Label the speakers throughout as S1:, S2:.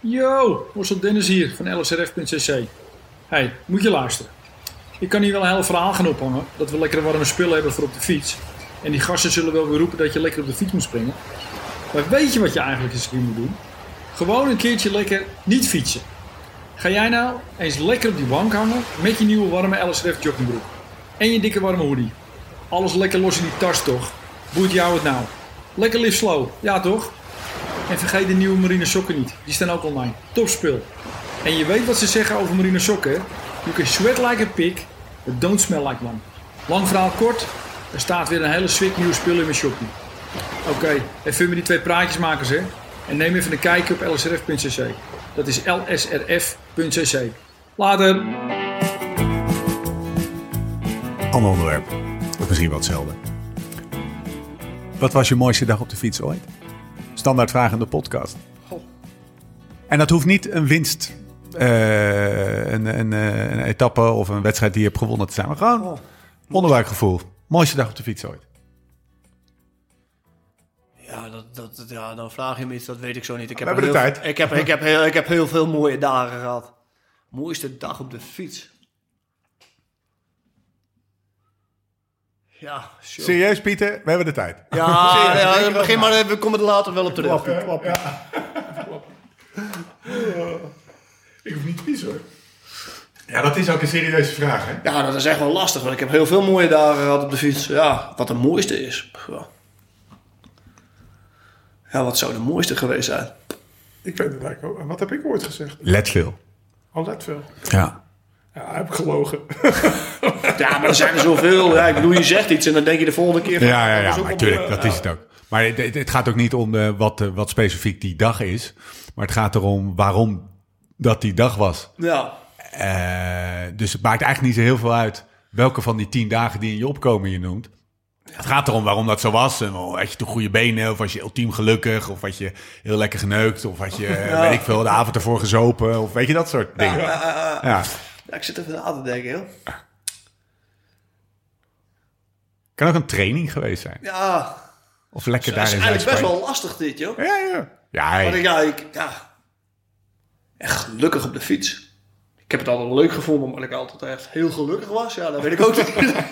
S1: Yo, Marcel Dennis hier van lsrf.cc. Hey, moet je luisteren. Ik kan hier wel een heel verhaal gaan ophangen dat we lekkere warme spullen hebben voor op de fiets. En die gasten zullen wel weer roepen dat je lekker op de fiets moet springen. Maar weet je wat je eigenlijk eens moet doen? Gewoon een keertje lekker niet fietsen. Ga jij nou eens lekker op die bank hangen met je nieuwe warme LSRF joggingbroek. En je dikke warme hoodie. Alles lekker los in die tas toch? Boeit jou het nou? Lekker live slow, ja toch? En vergeet de nieuwe marine sokken niet. Die staan ook online. Topspul. En je weet wat ze zeggen over marine sokken. You can sweat like a pig, but don't smell like one. Lang verhaal kort. Er staat weer een hele swik nieuwe spullen in mijn shopje. Oké, even met die twee praatjesmakers hè. En neem even een kijkje op lsrf.cc. Dat is lsrf.cc. Later!
S2: Ander onderwerp. Of misschien wat hetzelfde. Wat was je mooiste dag op de fiets ooit? Standaard vraag in de podcast. En dat hoeft niet een winst, eh, een, een, eh, een etappe of een wedstrijd die je hebt gewonnen te zijn. Maar gewoon onderbuikgevoel. Mooiste dag op de fiets ooit.
S3: Ja, dat, dat, ja, dan vraag je me iets, dat weet ik zo niet. Ik heb
S2: We hebben de
S3: heel,
S2: tijd.
S3: Ik heb, ik, heb heel, ik heb heel veel mooie dagen gehad. Mooiste dag op de fiets. Ja, sure.
S2: Serieus, Pieter? We hebben de tijd.
S3: Ja,
S2: Serieus,
S3: ja, begin maar, we komen er later wel op terug.
S2: Ik hoef niet te kiezen hoor. Ja, dat is ook een serieuze vraag, hè?
S3: Ja, dat is echt wel lastig, want ik heb heel veel mooie dagen gehad op de fiets. Ja, wat de mooiste is. Ja, ja wat zou de mooiste geweest zijn?
S4: Ik weet het eigenlijk ook. Wat heb ik ooit gezegd?
S2: Leadville.
S4: Al let veel.
S2: Ja.
S4: Ja, heb gelogen.
S3: Ja, maar er zijn er zoveel. Ja, ik bedoel, je zegt iets en dan denk je de volgende keer... van,
S2: Ja, ja,
S3: dat
S2: ja,
S3: is ook
S2: maar
S3: wel
S2: tuurlijk,
S3: mooi.
S2: dat is het ook. Maar het, het- gaat ook niet om eh, wat, eh, wat specifiek die dag is. Maar het gaat erom waarom dat die dag was.
S3: Ja,
S2: Eh, dus het maakt eigenlijk niet zo heel veel uit welke van die tien dagen die in je opkomen je noemt. Het gaat erom waarom dat zo was. En, oh, had je toen goede benen, of was je ultiem gelukkig, of had je heel lekker geneukt, of had je, weet ik veel, de avond ervoor gezopen, of weet je dat soort dingen. Ja,
S3: ja, ik zit even na te denken, joh.
S2: Kan ook een training geweest zijn.
S3: Ja,
S2: Of lekker
S3: dat is
S2: daarin zijn
S3: eigenlijk best wel lastig dit, joh.
S2: Ja, ja. Ja.
S3: Maar ja, ik, ja, echt gelukkig op de fiets. Ik heb het altijd leuk gevonden, omdat ik altijd echt heel gelukkig was. Ja, dat weet ik ook niet.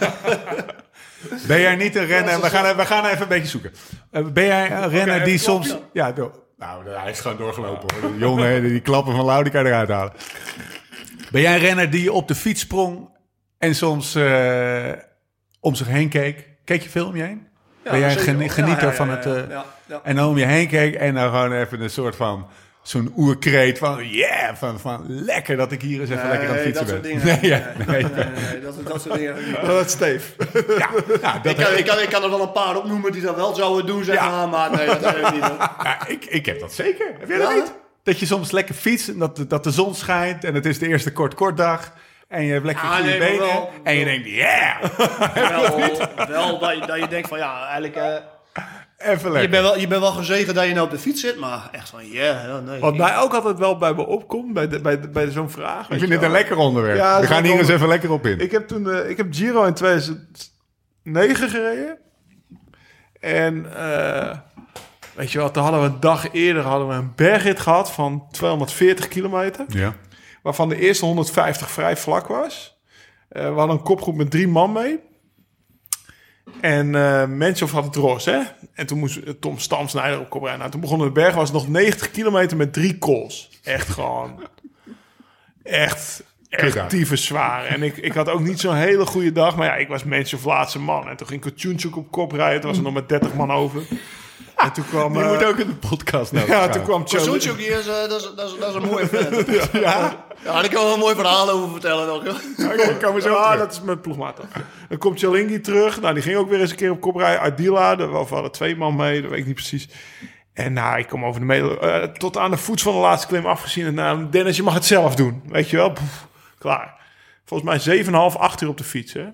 S2: Ben jij niet een renner? We gaan, we gaan even een beetje zoeken. Eh, Ben jij een renner die soms... Ja, nou, hij is gewoon doorgelopen. Hoor. Jongen, die klappen van Lau, die kan je eruit halen. Ben jij een renner die op de fiets sprong en soms eh, om zich heen keek? Keek je veel om je heen? ben jij een geni- genieter
S3: ja, ja,
S2: van het...
S3: ja,
S2: eh,
S3: ja, ja.
S2: En dan om je heen keek en dan gewoon even een soort van... Zo'n oerkreet van, yeah, van, van lekker dat ik hier eens even lekker aan het fietsen
S3: dat
S2: ben.
S3: soort dingen.
S2: Nee, ja, nee.
S3: nee, nee, dat, dat soort dingen. niet.
S4: Dat is Steef.
S2: Ja, ja, dat
S3: Ik kan, ik, kan, ik kan er wel een paar opnoemen die dat wel zouden doen, zeg
S2: Ja.
S3: maar. Maar nee, dat heb ik niet.
S2: Ja, ik, ik heb dat zeker. Heb jij dat niet? Dat je soms lekker fietst en dat, dat de zon schijnt en het is de eerste kort-kort dag. En je hebt lekker
S3: Ah,
S2: goede
S3: nee, maar
S2: benen.
S3: wel-
S2: en je denkt, yeah,
S3: Wel, wel dat, je, dat je denkt van ja, eigenlijk... eh,
S2: even
S3: je,
S2: lekker.
S3: bent wel, je bent wel gezegend dat je nou op de fiets zit, maar echt van yeah, ja, nee.
S4: Wat mij ook altijd wel bij me opkomt, bij, de, bij, de- bij zo'n vraag.
S2: ik vind
S4: je
S2: dit een lekker onderwerp.
S4: Ja, het
S2: We gaan hier eens even lekker op in.
S4: Ik heb toen eh, ik heb Giro in 2009 gereden. En eh, weet je wel, toen hadden we een dag eerder hadden we een bergrit gehad van 240 kilometer.
S2: ja.
S4: Waarvan de eerste 150 vrij vlak was. Eh, we hadden een kopgroep met drie man mee. En Menschov had het ros, hè? En toen moest eh, Tom Stamsnijder op kop rijden. Nou, toen begonnen de berg, was nog 90 kilometer met drie calls. Echt gewoon... Echt, echt tyfus zwaar. En ik, ik had ook niet zo'n hele goede dag. Maar ja, ik was Menschov laatste man. En toen ging Kotjoentjoek op kop rijden. Toen was er nog met 30 man over. En toen kwam...
S2: Die
S4: eh,
S2: moet ook in de podcast nou.
S4: ja, toen kwam
S3: is, eh, dat, is, dat, is, dat is een mooie vent. ja. daar kan ik wel een mooi verhaal over vertellen nog.
S4: Oké, komen zo ah, dat is mijn ploegmaat dan. Komt Chalingi terug. Nou, die ging ook weer eens een keer op kop rijden. Ardila, daar hadden twee man mee, dat weet ik niet precies. En nou, ik kom over de middel, eh, tot aan de voet van de laatste klim afgezien. En nou, Dennis, je mag het zelf doen. Weet je wel? Poef, klaar. Volgens mij 7,5, 8 uur op de fiets, hè.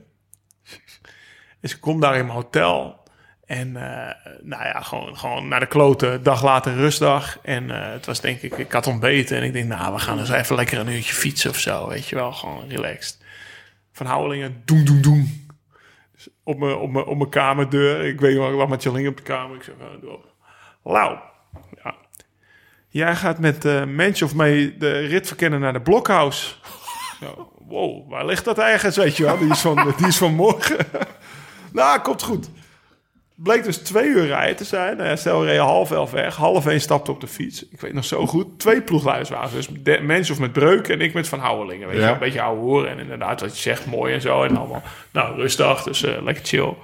S4: Dus ik kom daar in mijn hotel. En eh, nou ja, gewoon, gewoon naar de kloten. Dag later rustdag. En eh, het was denk ik, ik had ontbeten. En ik denk, nou, we gaan dus even lekker een uurtje fietsen of zo. Weet je wel, gewoon relaxed. Van Houwelingen, doen, doen, doen. Dus op mijn op mijn op mijn kamerdeur. Ik weet nog, ik lag met Jalling op de kamer. Ik zeg, uh, doe op. Lau. Ja. Jij gaat met uh, of mee de rit verkennen naar de Blokhuis. Wow, waar ligt dat ergens, weet je wel? Die is van, die is van morgen. nou, komt goed. Bleek dus twee uur rijden te zijn. Nou ja, stel, reed half elf weg. Half één stapte op de fiets. Ik weet nog zo goed. Twee ploegleiders waren Dus mensen of met Breuk en ik met Van Houwelingen. Weet je, een beetje ouwe horen. En inderdaad, wat je zegt, mooi en zo. En allemaal, nou, rustig. Dus uh, lekker chill.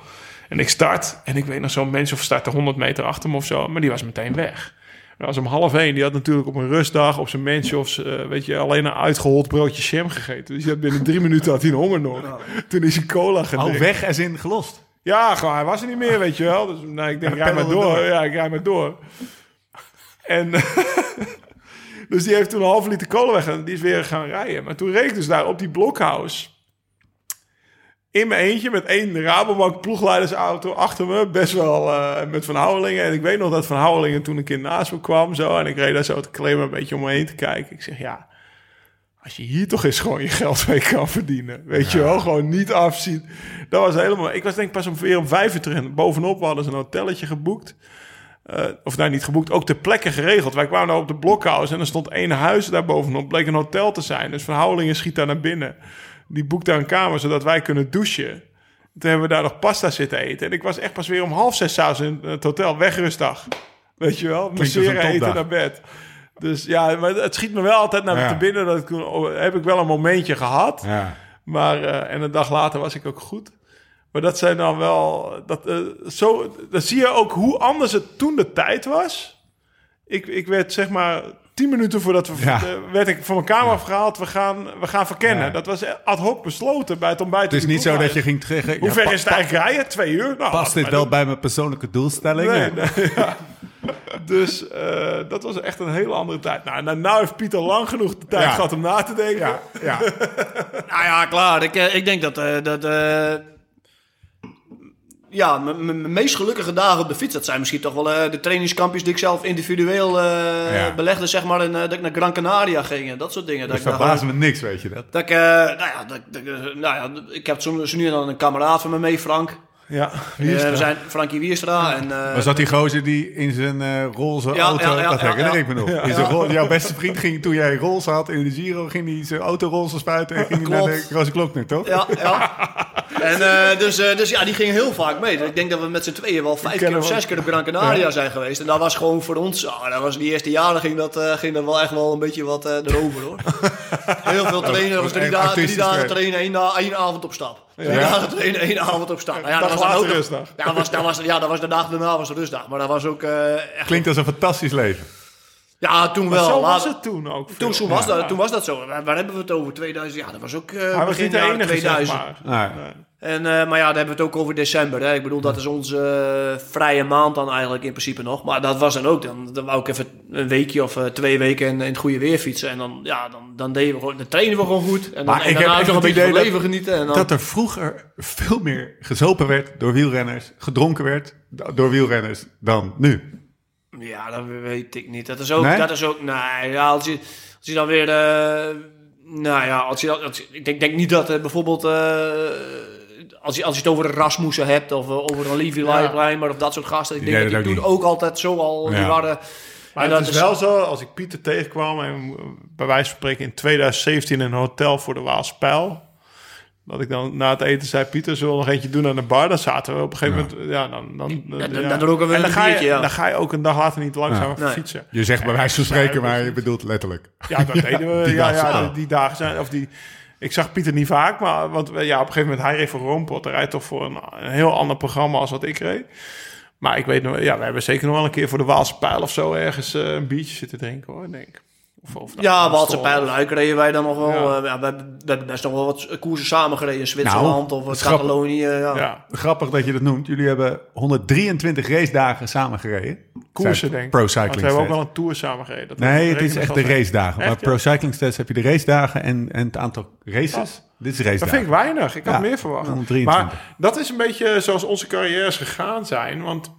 S4: En ik start. En ik weet nog zo'n mens of startte 100 meter achter me of zo. Maar die was meteen weg. Dat was om half één. Die had natuurlijk op een rustdag op zijn mensjofs, uh, weet je, alleen een uitgehold broodje jam gegeten. Dus hij had binnen drie minuten had hij een honger nog. Toen is hij cola gedronken.
S2: Oh, weg als in gelost?
S4: Ja, gewoon, hij was er niet meer, weet je wel. Dus nou, ik denk, rij maar door. Ja, ik rij maar door. En dus die heeft toen een halve liter cola weg en die is weer gaan rijden. Maar toen reed ik dus daar op die blokhuis. In mijn eentje met één Rabobank ploegleidersauto achter me. Best wel uh, met Van Houwelingen. En ik weet nog dat Van Houwelingen toen een keer naast me kwam. Zo, en ik reed daar zo te claimen een beetje om me heen te kijken. Ik zeg, ja, als je hier toch eens gewoon je geld mee kan verdienen. Weet je wel, gewoon niet afzien. Dat was helemaal... Ik was denk ik pas om, weer om vijf uur terug. Bovenop hadden ze een hotelletje geboekt. Uh, of nou, niet geboekt, ook ter plekke geregeld. Wij kwamen nou op de blokhuis en er stond één huis daar bovenop. Bleek een hotel te zijn. Dus Van Houwelingen schiet daar naar binnen. Die boekt daar een kamer, zodat wij kunnen douchen. Toen hebben we daar nog pasta zitten eten. En ik was echt pas weer om half zes s'avonds in het hotel. Wegrustdag. Weet je wel? Masseren, eten naar bed. Dus ja, maar het schiet me wel altijd naar ja. te binnen. Dat ik, oh, heb ik wel een momentje gehad. Ja. Maar, uh, en een dag later was ik ook goed. Maar dat zijn dan wel... Dat, uh, zo, dan zie je ook hoe anders het toen de tijd was. Ik, ik werd zeg maar tien minuten voordat we ja. uh, werd ik van mijn kamer ja. afgehaald. We gaan, we gaan verkennen. Ja. Dat was ad hoc besloten bij het ontbijt.
S2: Het is niet zo dat je ging zeggen.
S4: Hoe ver is het eigenlijk rijden? Twee uur?
S2: Nou, past dit wel bij mijn persoonlijke doelstellingen? Nee, nee,
S4: dus uh, dat was echt een hele andere tijd. Nou, nou, nou heeft Pieter lang genoeg de tijd gehad om na te denken.
S3: Ja, ja. nou ja, klaar. Ik, ik denk dat... Uh, dat ja, mijn meest gelukkige dagen op de fiets, dat zijn misschien toch wel uh, de trainingskampjes die ik zelf individueel uh, ja. belegde, zeg maar, en, uh, dat ik naar Gran Canaria ging en dat soort dingen.
S2: Dat, dat verbaast me niks, weet je dat?
S3: Dat ik, nou ja, dat, dat, nou ja, ik heb zo, nu en dan een kameraad van me mee, Frank.
S4: Ja,
S3: we zijn Frankie Wierstra. En,
S2: Was dat die gozer die in zijn roze ja, auto, ja, ja, dat herinner ik me nog. In zijn jouw beste vriend ging toen jij roze had in de Giro, ging hij zijn auto roze spuiten en ging hij naar de Roze Klokner, toch?
S3: Ja, ja. En uh, dus, uh, dus ja, die gingen heel vaak mee. Dus ik denk dat we met z'n tweeën wel vijf keer of zes keer op Gran Canaria ja. zijn geweest. En dat was gewoon voor ons, oh, dat was die eerste jaren ging dat, uh, ging dat wel echt wel een beetje wat erover hoor. heel veel trainen, was drie, dagen, drie dagen trainen, één, één avond op stap. Drie ja. dagen trainen, één avond op stap. Nou, ja,
S4: dat was ook rustdag.
S3: Ja, dat was, dat was, ja, dat was de dag daarna was de rustdag. Maar dat was ook echt...
S2: Klinkt als een fantastisch leven.
S3: Ja, toen wel.
S4: Zo was het toen ook.
S3: Toen, toen, was dat, toen was dat zo. Waar, waar, hebben we het over? 2000? Ja, dat was ook uh, begin jaren 2000. Zeg maar. Nee. En, uh, maar ja, daar hebben we het ook over december. Hè. Ik bedoel, dat is onze uh, vrije maand dan eigenlijk in principe nog. Maar dat was dan ook. Dan, dan wou ik even een weekje of uh, twee weken in, in, het goede weer fietsen. En dan, ja, dan, dan, deden we gewoon, dan trainen we gewoon goed. En dan, maar en ik heb nog een beetje van leven genieten. En dan...
S2: Dat er vroeger veel meer gezopen werd door wielrenners, gedronken werd door wielrenners dan nu.
S3: Ja, dat weet ik niet. Dat is ook, nee? dat is ook, nee, ja, als je, als je dan weer, uh, nou ja, als je, als, ik denk, denk niet dat uh, bijvoorbeeld, uh, als je, als je het over de Rasmussen hebt of over een Levi ja. maar of dat soort gasten, ik denk dat die toen ook altijd zo al, ja. die waren...
S4: Maar en het is wel zo, als ik Pieter tegenkwam en bij wijze van spreken in 2017 in een hotel voor de Waalspijl, dat ik dan na het eten zei, Pieter, zullen we nog eentje doen aan de bar? Dan zaten we op een gegeven moment, ja, dan... dan,
S3: ja, ja. dan, dan, we en dan, ga je,
S4: ja. dan ga je ook een dag later niet langzaam ja. fietsen.
S2: Je zegt bij wijze van spreken, maar je bedoelt letterlijk.
S4: Ja, dat deden we. die ja, ja, die, die, dagen zijn, of die... Ik zag Pieter niet vaak, maar want ja, op een gegeven moment, hij reed voor Roompot. Hij rijdt toch voor een, een, heel ander programma als wat ik reed. Maar ik weet nog, ja, we hebben zeker nog wel een keer voor de Waalse Pijl of zo ergens uh, een biertje zitten drinken hoor, denk ik.
S3: Of, ja, Walse Pijlenluik reden wij dan nog wel. Ja. Uh, ja, we, hebben, best nog wel wat koersen samen gereden in Zwitserland nou, of Catalonië. Ja. ja.
S2: Grappig dat je dat noemt. Jullie hebben 123 race dagen samen gereden.
S4: Koersen, denk ik.
S2: Pro Cycling
S4: We hebben ook wel een tour samen gereden. Dat
S2: nee, het is echt de race dagen. Bij Pro Cycling Stats heb je de race dagen en, en het aantal races. Oh. Dit is race
S4: Dat vind ik weinig. Ik had meer verwacht. 123. Maar dat is een beetje zoals onze carrières gegaan zijn. Want op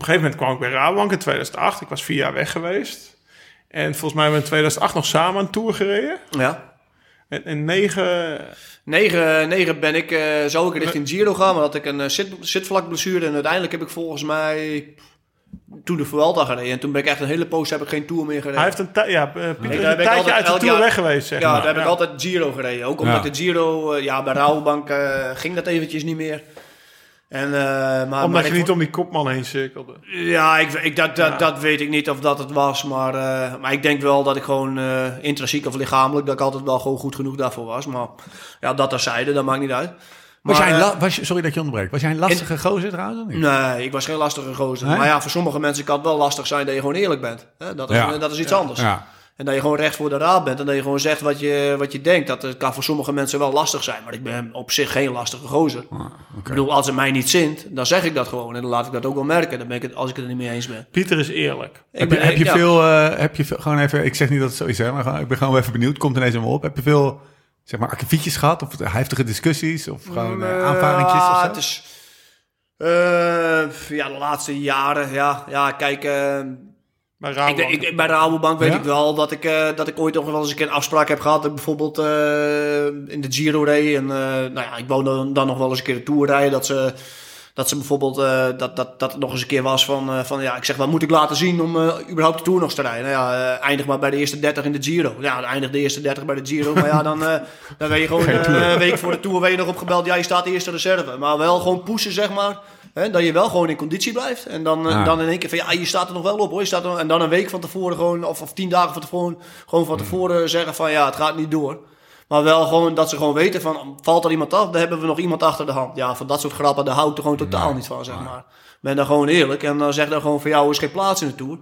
S4: een gegeven moment kwam ik bij Rabobank in 2008. Ik was vier jaar weg geweest. En volgens mij hebben we in 2008 nog samen een tour gereden.
S3: Ja.
S4: En in negen...
S3: Negen, negen ben ik, uh, zou ik richting Giro gaan, maar had ik een uh, zit, zitvlakblessure. En uiteindelijk heb ik volgens mij Tour de Vuelta gereden. En toen ben ik echt een hele poos heb ik geen Tour meer gereden.
S4: Hij heeft een, ja, Pieter is een tijdje uit de Tour weg geweest, zeg
S3: Ja,
S4: maar.
S3: daar heb ik altijd Giro gereden. Ook omdat de Giro, ja, bij Rabobank ging dat eventjes niet meer. En, uh, maar,
S4: Omdat
S3: maar
S4: je niet om die kopman heen cirkelde.
S3: Ja, ik, ik, dat, dat, dat weet ik niet of dat het was. Maar, uh, maar ik denk wel dat ik gewoon uh, intrinsiek of lichamelijk... dat ik altijd wel gewoon goed genoeg daarvoor was. Maar ja, dat terzijde, dat maakt niet uit.
S2: Maar, was jij was je, sorry dat je onderbreekt. Was jij een lastige in, gozer trouwens? Niet?
S3: Nee, ik was geen lastige gozer. Nee? Maar ja, voor sommige mensen kan het wel lastig zijn dat je gewoon eerlijk bent. Hè? Dat, is, ja. dat is iets
S2: ja.
S3: anders.
S2: Ja.
S3: En dat je gewoon recht voor de raad bent en dat je gewoon zegt wat je, wat je denkt. Dat kan voor sommige mensen wel lastig zijn, maar ik ben op zich geen lastige gozer. Ah, okay. Ik bedoel, als het mij niet zint, dan zeg ik dat gewoon en dan laat ik dat ook wel merken. Dan ben ik het, als ik het er niet mee eens ben.
S4: Pieter is eerlijk.
S2: Heb je, heb je ja. veel, uh, heb je gewoon even, ik zeg niet dat het zo is, hè, maar gewoon, ik ben gewoon even benieuwd, komt ineens me op. Heb je veel, zeg maar, akkefietjes gehad of heftige discussies of gewoon uh, aanvaringjes of zo?
S3: Het is, uh, ja, de laatste jaren, ja, ja kijk...
S4: Bij Rabobank,
S3: ik, ik, bij de Rabobank weet ja? ik wel dat ik, uh, dat ik ooit nog wel eens een keer een afspraak heb gehad. Dat ik bijvoorbeeld uh, in de Giro reed. En uh, nou ja, ik wou dan, dan nog wel eens een keer de Tour rijden. Dat ze, dat ze bijvoorbeeld, dat, dat, dat het nog eens een keer was van, van ja, ik zeg, wat moet ik laten zien om überhaupt de Tour nog te rijden? Nou ja, eindig maar bij de eerste 30 in de Giro. Ja, dan eindig de eerste 30 bij de Giro. maar ja, dan, dan ben je gewoon een week voor de Tour ben je nog opgebeld. Ja, je staat de eerste reserve. Maar wel gewoon pushen, zeg maar. Hè, dat je wel gewoon in conditie blijft. En dan,
S2: Ja.
S3: dan in één keer van ja, je staat er nog wel op hoor. Je staat er, en dan een week van tevoren gewoon, of, of tien dagen van tevoren, gewoon van tevoren zeggen van ja, het gaat niet door. Maar wel gewoon dat ze gewoon weten van, valt er iemand af, dan hebben we nog iemand achter de hand. Ja, van dat soort grappen, daar hou ik er gewoon totaal niet van, zeg maar. Ben daar gewoon eerlijk en dan zeg dan gewoon van jou is geen plaats in de Tour.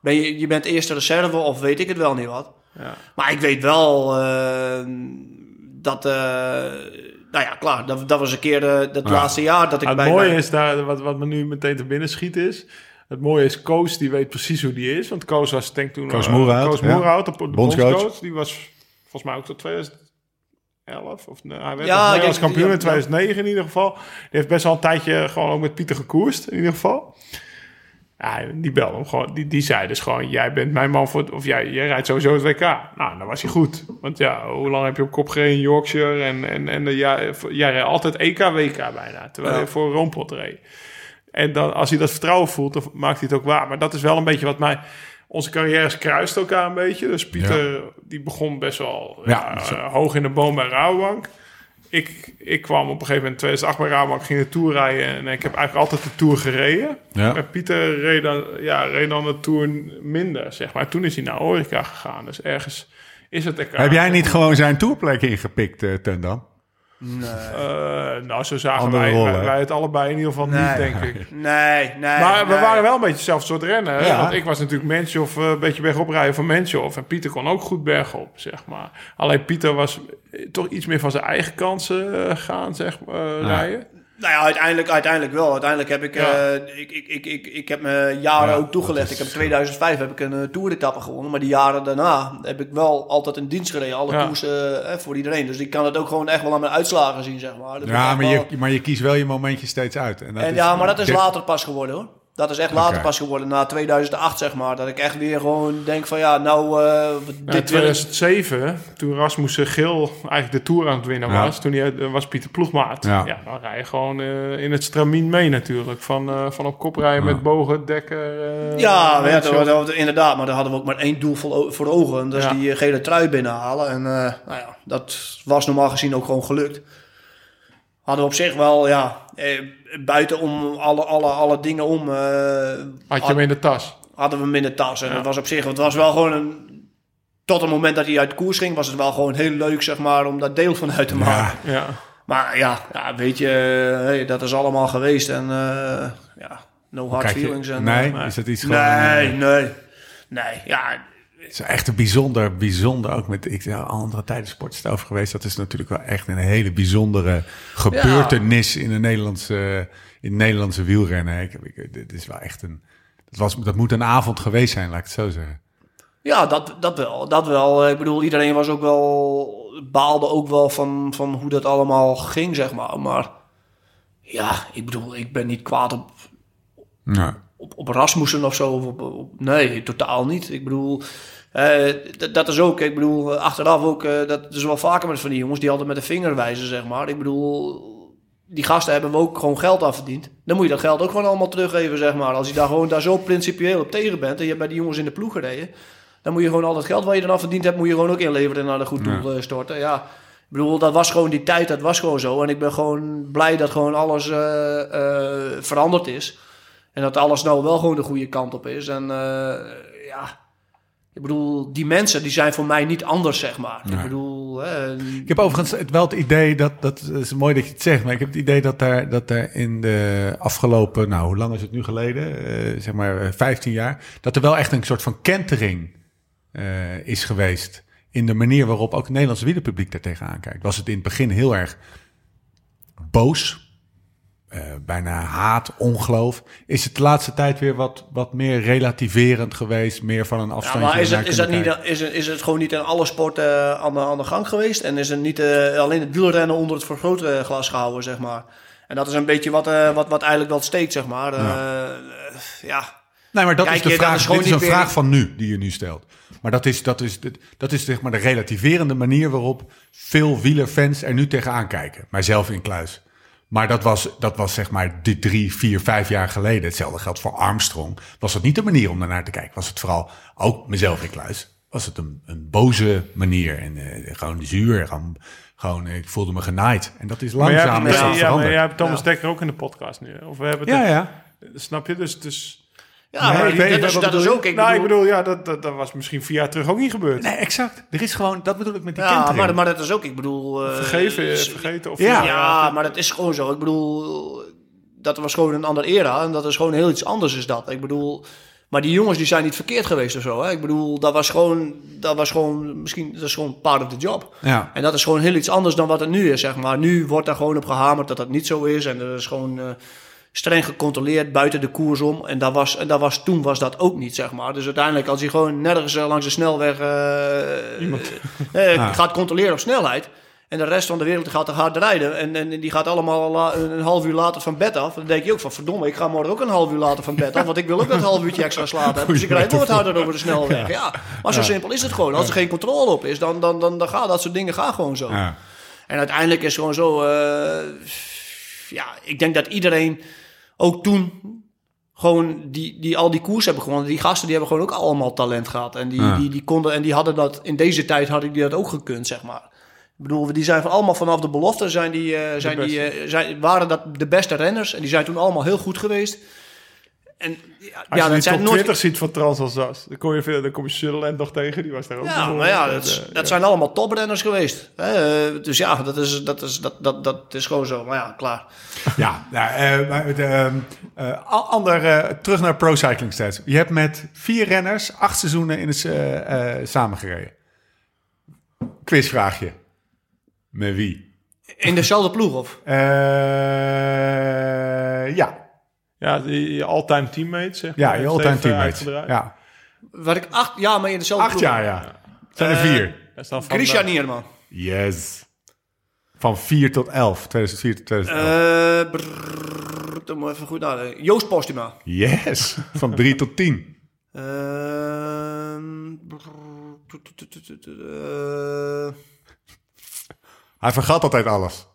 S3: Ben je, je bent eerste reserve of weet ik het wel niet wat.
S4: Ja.
S3: Maar ik weet wel eh, dat, eh, nou ja, klaar, dat, dat was een keer de, dat
S2: Ja.
S3: laatste jaar dat ik
S4: het
S3: bij...
S4: mooie
S3: bij-
S4: is daar, wat, wat me nu meteen te binnen schiet is. Het mooie is, Koos die weet precies hoe die is. Want Koos was denk toen...
S2: Koos
S4: eh,
S2: Moerhout,
S4: Koos
S2: ja.
S4: Moerhout, de, de
S2: Bondscoach.
S4: bondscoach. Die was volgens mij ook tot 2011. Of, nee, hij werd
S3: Ja,
S4: ja,
S3: denk-
S4: kampioen
S3: ja,
S4: in 2009 in ieder geval. Die heeft best wel een tijdje gewoon ook met Pieter gekoerst in ieder geval. Ja, die belde hem gewoon. Die, die zei dus gewoon, jij bent mijn man voor... het- Of jij, jij rijdt sowieso het WK. Nou, dan was hij goed. Want ja, hoe lang heb je op kop gereden in Yorkshire? En, en, en de, ja, jij rijdt altijd EK, WK bijna. Terwijl
S3: Ja.
S4: je voor Roompot reed. En dan, als hij dat vertrouwen voelt, dan maakt hij het ook waar. Maar dat is wel een beetje wat mij... Onze carrières kruist elkaar een beetje. Dus Pieter, die begon best wel
S2: Ja,
S4: eh, hoog in de boom bij Rabobank. Ik, ik kwam op een gegeven moment in 2008 bij Rabobank, ging de Tour rijden. En ik heb eigenlijk altijd de Tour gereden.
S2: Ja.
S4: Maar Pieter reed dan, ja, reed dan de Tour minder, zeg maar. Toen is hij naar Orica gegaan. Dus ergens is het elkaar.
S2: Heb jij niet gewoon zijn tourplek ingepikt, eh Tendam?
S4: Eh, nou, zo zagen wij, wij, het allebei in ieder geval
S3: Nee.
S4: niet, denk ik.
S3: Nee, nee.
S4: Maar we
S3: nee.
S4: waren wel een beetje hetzelfde soort rennen. hè?
S2: Ja.
S4: Want ik was natuurlijk Menschhoff, eh, een beetje bergop rijden van Menschhoff. En Pieter kon ook goed bergop, zeg maar. Alleen Pieter was eh, toch iets meer van zijn eigen kansen gaan, zeg maar,
S2: Ja.
S4: rijden.
S3: Nou ja, uiteindelijk, uiteindelijk wel. Uiteindelijk heb ik,
S4: Ja.
S3: eh, ik, ik, ik, ik, ik heb me jaren
S2: Ja,
S3: ook toegelegd. Ik heb in 2005 heb ik een uh, toeretappe gewonnen. Maar die jaren daarna heb ik wel altijd een dienst gereden. Alle
S4: Ja.
S3: eh, eh, voor iedereen. Dus ik kan het ook gewoon echt wel aan mijn uitslagen zien, zeg maar. Dat
S2: Ja, maar
S3: wel-
S2: je, maar je kiest wel je momentje steeds uit. En, dat
S3: En
S2: is-
S3: ja, maar dat is
S2: dit-
S3: later pas geworden hoor. Dat is echt later pas geworden, na 2008 zeg maar. Dat ik echt weer gewoon denk van ja, nou, eh,
S4: Ja,
S3: dit
S4: in
S3: wil ik...
S4: 2007, toen Rasmus Gil eigenlijk de Tour aan het winnen
S2: Ja.
S4: was, toen hij, eh, was Pieter Ploegmaat.
S2: Ja.
S4: Ja. dan rij je gewoon eh, in het stramien mee natuurlijk. Van, eh, van op kop rijden
S2: Ja.
S4: met bogen, dekker. eh,
S3: Ja, dat- inderdaad, maar daar hadden we ook maar één doel voor, voor ogen. en Dat is
S4: Ja.
S3: die gele trui binnenhalen. En eh, nou ja, dat was normaal gezien ook gewoon gelukt. Hadden we op zich wel, ja, eh, buiten om alle, alle, alle dingen om, eh,
S4: Had je hem in de tas.
S3: hadden we hem in de tas. En
S4: Ja.
S3: dat was op zich, het was wel gewoon een... Tot het moment dat hij uit koers ging, was het wel gewoon heel leuk, zeg maar, om daar deel van uit te maken.
S2: Ja,
S4: Ja.
S3: Maar ja, ja, weet je, hey, dat is allemaal geweest. En eh, ja, no hard
S2: kijk
S3: feelings. En,
S2: nee,
S3: eh,
S2: is dat iets gewoon...
S3: nee, nee. Nee, ja,
S2: Het is echt een bijzonder, bijzonder, ook met ik, ja, andere tijden over geweest. Dat is natuurlijk wel echt een hele bijzondere gebeurtenis in, de Nederlandse, in het Nederlandse wielrennen. Ik, ik, dit is wel echt een, dat, was, dat moet een avond geweest zijn, laat ik het zo zeggen.
S3: Ja, dat, dat wel. Dat wel. Ik bedoel, iedereen was ook wel. baalde ook wel van, van hoe dat allemaal ging, zeg maar. Maar ja, ik bedoel, ik ben niet kwaad op,
S2: Ja.
S3: op, op Rasmussen of zo. Of op, op- nee, totaal niet. Ik bedoel, eh, dat- is ook. Ik bedoel, eh, achteraf ook. eh, dat is wel vaker met van die jongens die altijd met de vinger wijzen, zeg maar. Ik bedoel. die gasten hebben we ook gewoon geld afverdiend. Dan moet je dat geld ook gewoon allemaal teruggeven, zeg maar. Als je daar gewoon daar zo principieel op tegen bent en je hebt bij die jongens in de ploeg gereden, dan moet je gewoon al dat geld wat je dan afverdiend hebt, moet je gewoon ook inleveren en naar een goed doel ja. storten. Ja, ik bedoel, dat was gewoon die tijd, dat was gewoon zo. En ik ben gewoon blij dat gewoon alles uh, veranderd is. En dat alles nou wel gewoon de goede kant op is. En ja, ik bedoel, die mensen die zijn voor mij niet anders, zeg maar. Ik bedoel...
S2: ik heb overigens wel het idee, dat, dat is mooi dat je het zegt... maar ik heb het idee dat er, dat er in de afgelopen... nou, hoe lang is het nu geleden? zeg maar 15 jaar... dat er wel echt een soort van kentering is geweest in de manier waarop ook het Nederlandse wielerpubliek daar tegenaan kijkt. Was het in het begin heel erg boos, uh, bijna haat, ongeloof. Is het de laatste tijd weer wat, wat meer relativerend geweest, meer van een afstandje?
S3: Ja, maar is het, is, dat niet, is, het, is het gewoon niet in alle sporten uh, aan, de, aan de gang geweest? En is het niet uh, alleen het wielrennen onder het vergrootglas gehouden, zeg maar? En dat is een beetje wat, wat, wat eigenlijk wel steekt, zeg maar. ja. ja.
S2: Nee, maar dat is de vraag. Is, dit is een vraag van nu, die je nu stelt. Maar dat is, dat is, dat is zeg maar de relativerende manier waarop veel wielerfans er nu tegenaan kijken. Mijzelf in kluis. Maar dat was, dat was zeg maar die drie, vier, vijf jaar geleden. Hetzelfde geldt voor Armstrong. Was dat niet de manier om daarnaar te kijken? Was het vooral ook mezelf in kluis? Was het een, een boze manier? En uh, gewoon zuur, gewoon, gewoon, ik voelde me genaaid. En dat is langzaam
S4: maar
S2: ja,
S4: ja, maar jij hebt Thomas ja. Dekker ook in de podcast nu. Of we hebben het
S2: ja, ja.
S4: Snap je? Dus, dus
S3: ja, nee, maar ik weet, dat, is, dat is ook...
S4: Ik nou, bedoel, ik bedoel, ja, dat, dat, dat, was misschien vier jaar terug ook niet gebeurd.
S2: Nee, exact. Er is gewoon, dat bedoel ik met die
S3: ja, maar, maar dat is ook, ik bedoel...
S4: Uh, Vergeven, vergeten of...
S3: Ja. ja, maar dat is gewoon zo. Ik bedoel, dat was gewoon een andere era en dat is gewoon heel iets anders is dat. Ik bedoel... Maar die jongens die zijn niet verkeerd geweest of zo. Hè? Ik bedoel, dat was gewoon, dat was gewoon, misschien, dat is gewoon part of the job.
S2: Ja.
S3: En dat is gewoon heel iets anders dan wat het nu is, zeg maar. Nu wordt daar gewoon op gehamerd dat dat niet zo is. En er is gewoon, uh, streng gecontroleerd buiten de koers om. En, dat was, en dat was, toen was dat ook niet, zeg maar. Dus uiteindelijk, als hij gewoon nergens uh, langs de snelweg uh, uh, gaat controleren op snelheid... en de rest van de wereld gaat te hard rijden... en, en die gaat allemaal een half uur later van bed af... dan denk je ook van, verdomme, ik ga morgen ook een half uur later van bed af... want ik wil ook een half uurtje extra slapen Dus ik rijd nog wat harder over de snelweg. Ja, maar zo simpel is het gewoon. Als er geen controle op is, dan, dan, dan, dan gaan dat soort dingen gaan gewoon zo.
S2: Ja.
S3: En uiteindelijk is het gewoon zo... ja, ik denk dat iedereen ook toen gewoon die, die al die koers hebben gewonnen. Die gasten die hebben gewoon ook allemaal talent gehad. En die, ja. die, die konden en die hadden dat in deze tijd hadden die dat ook gekund, zeg maar. Ik bedoel, die zijn van allemaal vanaf de belofte zijn die, uh, zijn die, uh, zijn, waren dat de beste renners. En die zijn toen allemaal heel goed geweest. En
S4: ja, Als ja, je dat zijn nooit... 20 ziet van Transalsace, dan kom je, veel, dan kom je Sutherland nog tegen, die was daar ook.
S3: Ja, maar ja, dat, dat ja. zijn allemaal toprenners geweest. Hè? Dus ja, dat is, dat, is, dat, dat, dat is gewoon zo. Maar ja, klaar.
S2: Ja, nou, uh, maar de, uh, ander, uh, terug naar Pro Cycling Stats. Je hebt met vier renners acht seizoenen in het samengereden. Quizvraagje. Met wie?
S3: In dezelfde ploeg, of?
S2: ja.
S4: Ja, je all-time teammate, zeg
S2: Ja, je all-time teammate. Ja.
S3: Wat ik acht jaar mee in dezelfde
S2: Acht jaar, ja. Het zijn er vier.
S3: Uh, Christian Nierman.
S2: Yes. Van 4 tot 11. 2004 tot 2011.
S3: Uh, brrr, dan moet even goed nadenken. Joost Postuma.
S2: Yes. Van 3 tot 10.
S3: Uh,
S2: Hij vergat altijd alles.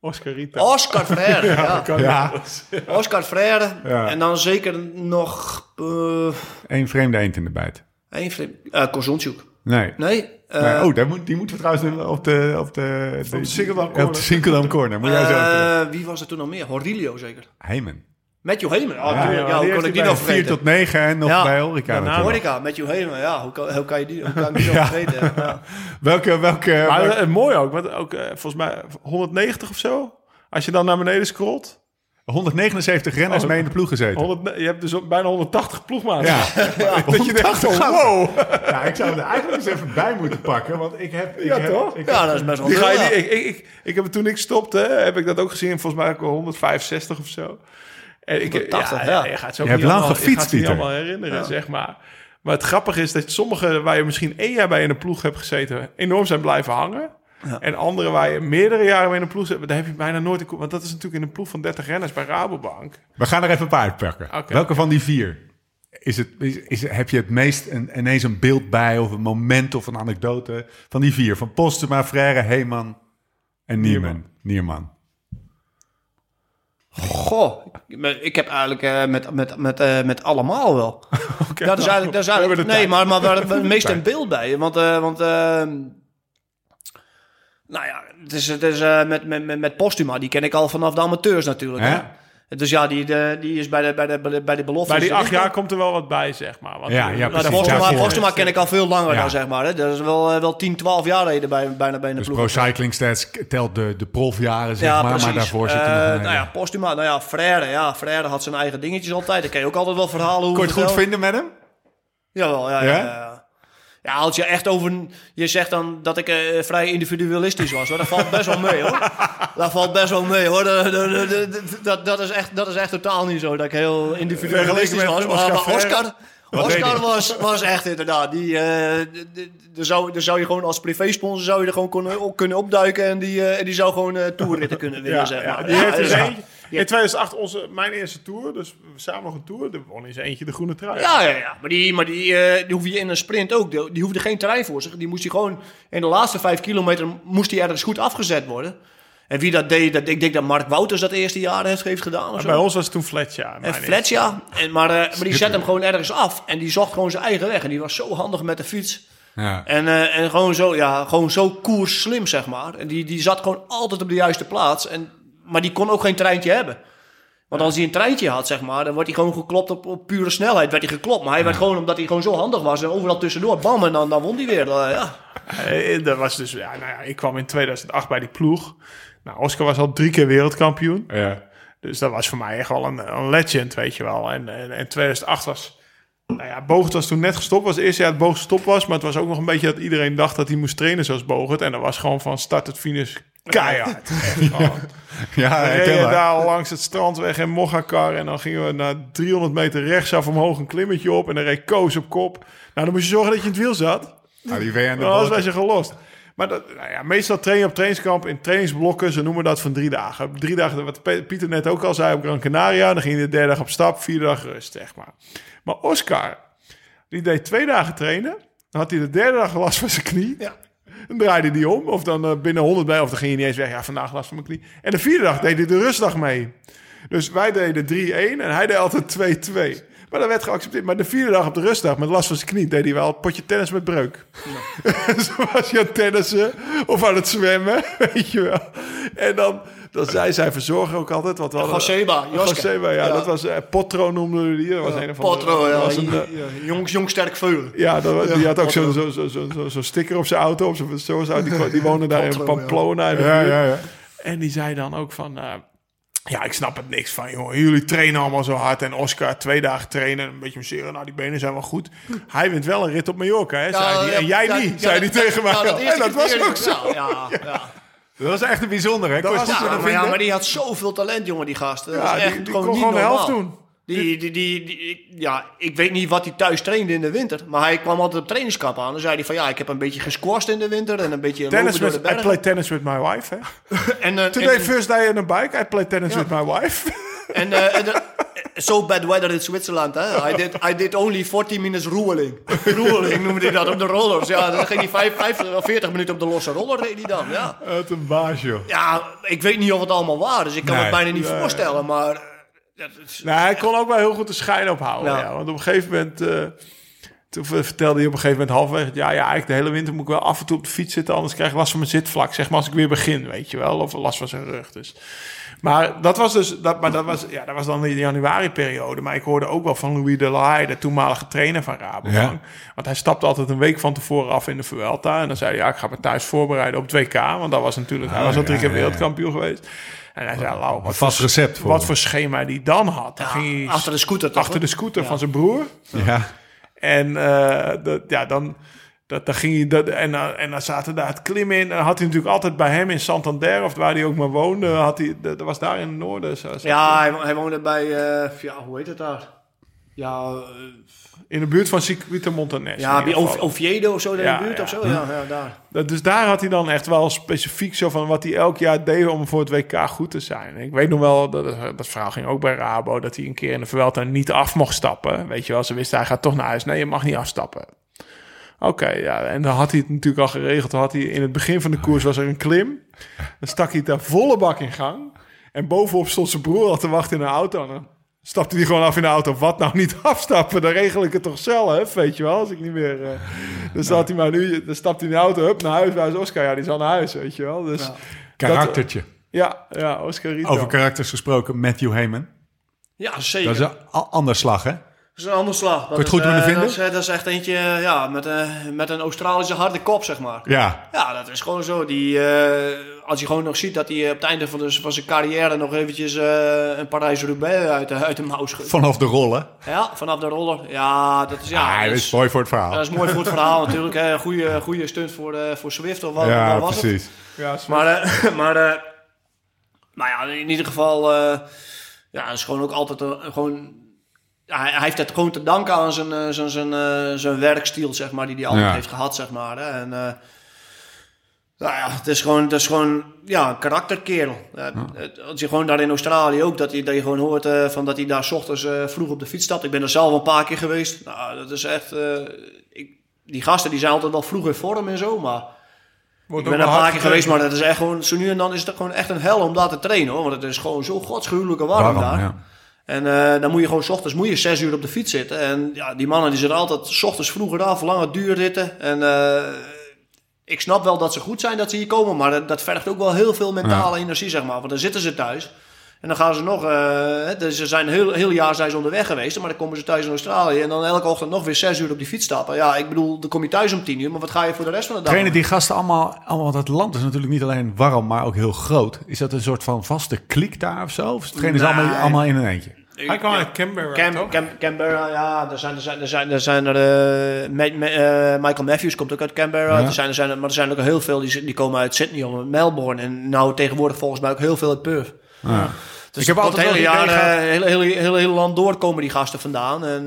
S4: Oscar Rita.
S3: Oscar Freire, ja.
S2: ja.
S3: Oscar Freire. Ja. En dan zeker nog... Uh,
S2: Eén vreemde eend in de bijt.
S3: Eén vreemde... Uh.
S2: Nee.
S3: Nee. Uh,
S2: nee. Oh, daar moet, die moeten we trouwens op de... Op de,
S4: de, de Corner.
S2: Op de Sinkeldam Corner. Moet jij zo
S3: wie was er toen nog meer? Horilio zeker?
S2: Heyman.
S3: Matthew Heyman. Oh, ja, ja, ja, hoe kon ik die nog vergeten?
S2: 4 tot 9 en nog ja. bij Ulrika.
S3: Ja, nou, Ulrika, Matthew Heyman. Ja, hoe kan, hoe kan je die hoe kan ik die nog vergeten? Ja.
S2: welke, welke...
S4: Maar,
S2: welke...
S4: mooi ook, want ook uh, volgens mij 190 of zo. Als je dan naar beneden scrolt.
S2: 179 renners oh, mee in de ploeg gezeten.
S4: 100, je hebt dus bijna 180 ploegmaats.
S2: Ja,
S4: ja dat je denkt, oh, wow.
S2: Ja, ik zou er eigenlijk eens even bij moeten pakken, want ik heb... Ik
S4: ja,
S2: heb,
S4: toch?
S2: Ik
S3: ja, dat is best wel
S4: die ga je niet, ik, ik, ik, ik, heb toen ik stopte, heb ik dat ook gezien. Volgens mij ook wel 165 of zo. En ik,
S3: 180,
S4: ja, ja. Je gaat zo
S2: je hebt lang gefietst,
S4: Je gaat allemaal herinneren, ja. zeg maar. Maar het grappige is dat sommige waar je misschien één jaar bij in een ploeg hebt gezeten... enorm zijn blijven hangen. Ja. En andere waar je meerdere jaren mee in een ploeg zit, daar heb je bijna nooit... Een, want dat is natuurlijk in een ploeg van 30 renners bij Rabobank.
S2: We gaan er even een paar uitpakken. Okay. Welke van die vier? Is het, is, is, heb je het meest een, ineens een beeld bij of een moment of een anekdote van die vier? Van Postuma, Frère, Heeman en Nierman. Nierman.
S3: Goh, ik heb eigenlijk uh, met, met, met, uh, met allemaal wel. okay, dat is eigenlijk, dat is eigenlijk nee, maar, maar waar het meest een beeld bij. Want, uh, want ehm, nou ja, het is, het is met, met, met Postuma, die ken ik al vanaf de amateurs natuurlijk. Hè? Dus ja, die, de, die is bij de, bij de, bij de belofte.
S4: Bij die acht jaar komt er wel wat bij, zeg maar.
S2: Want ja, ja,
S3: nou, de Postuma, ken ik al veel langer dan, zeg maar. Hè. Dat is wel, eh, wel 10, 12 jaar geleden bij, bijna bij de
S2: dus
S3: ploeg.
S2: Pro Cycling Stats telt de, de profjaren, zeg ja, maar. Precies. Maar daarvoor zit er uh,
S3: nog Nou ja, Postuma, nou ja, Frère. Ja, Frère had zijn eigen dingetjes altijd. Dan ken je ook altijd wel verhalen hoe...
S2: Kon je het goed vinden met hem?
S3: Jawel, ja, ja. ja, ja, als je echt over... Je zegt dan dat ik uh, vrij individualistisch was, hoor. Dat valt best wel mee, hoor. Dat valt best wel mee, hoor. Dat, dat, dat, is, echt, dat is echt totaal niet zo dat ik heel individualistisch was. Maar, maar Oscar... Oscar was, was echt inderdaad. Die, uh, de, zou, zou je gewoon als privésponsor zou je er gewoon kunnen, kunnen opduiken. En die, uh, en die zou gewoon toerritten kunnen winnen, ja, zeg maar.
S4: Ja, die heeft dus eentje, in 2008 onze, mijn eerste tour, dus samen nog een tour. Er won eens eentje de groene trui.
S3: Ja, ja, ja. maar, die, maar die, uh, die hoef je in een sprint ook. Die, die hoefde geen terrein voor zich. Die moest hij gewoon in de laatste vijf kilometer moest hij ergens goed afgezet worden. En wie dat deed, dat, ik denk dat Mark Wouters dat eerste jaar heeft, heeft gedaan. Of
S4: bij ons was het toen Fletcher.
S3: En Fletcher. En, maar, uh, maar die zet hem gewoon ergens af. En die zocht gewoon zijn eigen weg. En die was zo handig met de fiets. Ja. En, uh, en gewoon zo, ja, gewoon zo koers slim, zeg maar. En die, die zat gewoon altijd op de juiste plaats. En, maar die kon ook geen treintje hebben. Want als hij een treintje had, zeg maar, dan wordt hij gewoon geklopt op, op pure snelheid. Werd hij geklopt. Maar hij werd gewoon, omdat hij gewoon zo handig was en overal tussendoor, bam, en dan, dan won hij weer. Uh, ja.
S4: Eh, dat was dus, ja, nou ja, ik kwam in 2008 bij die ploeg. Nou, Oscar was al drie keer wereldkampioen. Ja. Dus dat was voor mij echt wel een, een legend, weet je wel. En, en, en 2008 was... Nou ja, Bogert was toen net gestopt. was het eerste jaar dat Bogert gestopt was. Maar het was ook nog een beetje dat iedereen dacht dat hij moest trainen zoals Bogert. En dat was gewoon van start tot finish keihard. ja. Ja, we reden daar langs het strandweg in Moghakar. En dan gingen we naar 300 meter rechtsaf omhoog een klimmetje op. En dan reed Koos op kop. Nou, dan moest je zorgen dat je in het wiel zat.
S2: Nou, die WN
S4: dan was je gelost. Maar dat, nou ja, meestal train je op trainingskamp in trainingsblokken. Ze noemen dat van drie dagen. Drie dagen, wat Pieter net ook al zei, op Gran Canaria. Dan ging je de derde dag op stap, vierde dag rust, zeg maar. Maar Oscar, die deed twee dagen trainen. Dan had hij de derde dag last van zijn knie. Ja. Dan draaide hij om. Of dan uh, binnen 100 bij. Of dan ging hij niet eens weg. Ja, vandaag last van mijn knie. En de vierde dag deed hij de rustdag mee. Dus wij deden 3-1 en hij deed altijd 2-2. Maar dat werd geaccepteerd. Maar de vierde dag op de rustdag met last van zijn knie deed hij wel een potje tennis met breuk. Ja. Zo was hij aan het tennissen of aan het zwemmen, weet je wel. En dan, dan zei zij verzorger ook altijd. Wat wel
S3: Joseba,
S4: Joseba, ja, Dat was uh, Potro noemde die. Dat was een van
S3: Potro, de, ja. Was een, uh, jong, jong, sterk veel.
S4: Ja, dat, die had ook zo'n zo, zo, zo, zo, zo sticker op zijn auto. Op zijn, zo, zo, die, die woonde daar in Pamplona. Ja, ja, ja. En die zei dan ook van... Uh, ja, ik snap het niks van, joh. Jullie trainen allemaal zo hard. En Oscar twee dagen trainen. Een beetje masseren. Nou, die benen zijn wel goed. Hij wint wel een rit op Mallorca, hè, zei hij. En jij niet, zei hij tegen mij. Dat en dat was ook zo. Ja, ja.
S2: Dat was echt een bijzonder, hè?
S3: Dat was, ja, maar, ja, maar die had zoveel talent, jongen, die gast. Dat ja, echt die, die gewoon kon niet gewoon de helft doen. Die, die, die, ja, ik weet niet wat hij thuis trainde in de winter. Maar hij kwam altijd op trainingskamp aan. Dan zei hij van ja, ik heb een beetje gesquashed in de winter. En een beetje
S4: tennis with, I play tennis with my wife. Hè? en, uh, Today en, first day on a bike, I play tennis with my wife.
S3: en uh, so bad weather in Zwitserland. Hè? I, did, I did only 40 minutes roeling. roeling noemde hij dat op de rollers. Ja, dan ging hij 50 40 minuten op de losse roller reed hij dan. Ja.
S4: Het een baas, joh.
S3: Ja, ik weet niet of het allemaal waar is. Ik kan nee, het bijna niet voorstellen, maar
S4: nou, hij kon ook wel heel goed de schijn ophouden. Ja. want op een gegeven moment... Uh, toen vertelde hij op een gegeven moment halverwege... Ja, ja, eigenlijk de hele winter moet ik wel af en toe op de fiets zitten... anders krijg ik last van mijn zitvlak. Zeg maar als ik weer begin, weet je wel. Of last van zijn rug. Dus. Maar dat was dus... Dat, maar dat was, ja, dat was dan de januari-periode. Maar ik hoorde ook wel van Louis de Lahaye... de toenmalige trainer van Rabobank. Want hij stapte altijd een week van tevoren af in de Vuelta. En dan zei hij... Ja, ik ga me thuis voorbereiden op 2K. Want dat was natuurlijk... hij was al drie keer wereldkampioen geweest. En hij zei, Lau,
S2: wat vast recept
S4: voor wat voor schema die dan had. Dan ging
S3: hij achter de scooter,
S4: toch? Achter de scooter van zijn broer. Ja. En uh, ja, dan, dat, dan ging hij dat, en, uh, en dan zaten daar het klimmen in. En had hij natuurlijk altijd bij hem in Santander, of waar hij ook maar woonde, had hij, dat was daar in het noorden. Zo,
S3: ja, hij, hij, woonde bij, uh, ja, hoe heet het daar? Ja,
S4: in de buurt van Circuito Montanes.
S3: Ja, bij Oviedo of zo, in de buurt of zo. Ja, ja,
S4: daar. Dus daar had hij dan echt wel specifiek zo van wat hij elk jaar deed om voor het WK goed te zijn. Ik weet nog wel, dat, dat verhaal ging ook bij Rabo, dat hij een keer in de Vuelta niet af mocht stappen. Weet je wel, ze wisten hij gaat toch naar huis. Nee, je mag niet afstappen. Oké, ja, en dan had hij het natuurlijk al geregeld. had hij in het begin van de koers was er een klim. Dan stak hij daar volle bak in gang. En bovenop stond zijn broer al te wachten in een auto. dan stapte hij gewoon af in de auto. Wat nou niet afstappen? Dan regel ik het toch zelf, weet je wel. Als ik niet meer... Uh, dan, staat hij maar nu, dan stapt hij in de auto, hup, naar huis. Waar is Oscar? Ja, die is al naar huis, weet je wel. Dus
S2: Karaktertje.
S4: ja, ja, Oscar Rito.
S2: Over karakters gesproken, Matthew Heyman.
S3: Ja, zeker.
S2: Dat is een ander slag, hè?
S3: Dat is een ander slag.
S2: Kun je het goed kunnen vinden?
S3: Dat is, dat is, echt eentje ja, met, een, met een Australische harde kop, zeg maar.
S2: Ja.
S3: Ja, dat is gewoon zo. Die, uh, als je gewoon nog ziet dat hij op het einde van, de, van zijn carrière nog eventjes uh, een Parijs-Roubaix uit, de, uit de mouw schudt.
S2: Vanaf de rollen?
S3: Ja, vanaf de rollen. Ja, dat is... Ja,
S2: ah, dat is, mooi voor het verhaal.
S3: Dat is mooi voor het verhaal natuurlijk. Hè. Goeie, goede stunt voor, uh, voor Swift of wat,
S2: ja,
S3: wat was
S2: precies.
S3: het. Ja, maar, maar, maar ja, in ieder geval... ja, het is gewoon ook altijd gewoon hij, hij, heeft het gewoon te danken aan zijn, uh, zijn, zijn, uh, zijn werkstiel, zeg maar, die hij altijd ja. heeft gehad, zeg maar. Hè. En, uh, nou ja, het is gewoon, het is gewoon ja, een karakterkerel. Ja. Als je gewoon daar in Australië ook, dat je, dat je gewoon hoort van dat hij daar s ochtends vroeg op de fiets stapt. Ik ben er zelf een paar keer geweest. Nou, dat is echt... Ik, die gasten die zijn altijd wel vroeg in vorm en zo, maar... Wordt ik ben er een paar keer geweest, maar dat is echt gewoon... Zo nu en dan is het gewoon echt een hel om daar te trainen, hoor. Want het is gewoon zo godschuwelijke warm, warm daar. Ja. En uh, dan moet je gewoon s ochtends moet je zes uur op de fiets zitten. En ja, die mannen die zitten altijd s ochtends vroeger af, lange duurritten. En uh, ik snap wel dat ze goed zijn dat ze hier komen, maar dat, dat vergt ook wel heel veel mentale ja. energie, zeg maar. Want dan zitten ze thuis. En dan gaan ze nog, uh, dus ze zijn heel, heel jaar zijn ze onderweg geweest, maar dan komen ze thuis in Australië en dan elke ochtend nog weer zes uur op die fiets stappen. Ja, ik bedoel, dan kom je thuis om tien uur, maar wat ga je voor de rest van de dag
S2: Trainen die gasten allemaal, allemaal, dat land is natuurlijk niet alleen warm, maar ook heel groot. Is dat een soort van vaste kliek daar of zo? Of trainen ze nee. allemaal, allemaal in een eentje?
S4: Hij kwam uit Canberra,
S3: Cam, Cam, Canberra, ja. Er zijn er, zijn, er, zijn, er, zijn er uh, me, uh, Michael Matthews komt ook uit Canberra. Ja. Er zijn, er zijn, maar er zijn ook heel veel die, die komen uit Sydney of Melbourne. En nou tegenwoordig volgens mij ook heel veel uit Perth.
S2: Ja.
S3: Dus ik heb altijd het hele jaar, hele, hele, hele, hele land door komen die gasten vandaan. En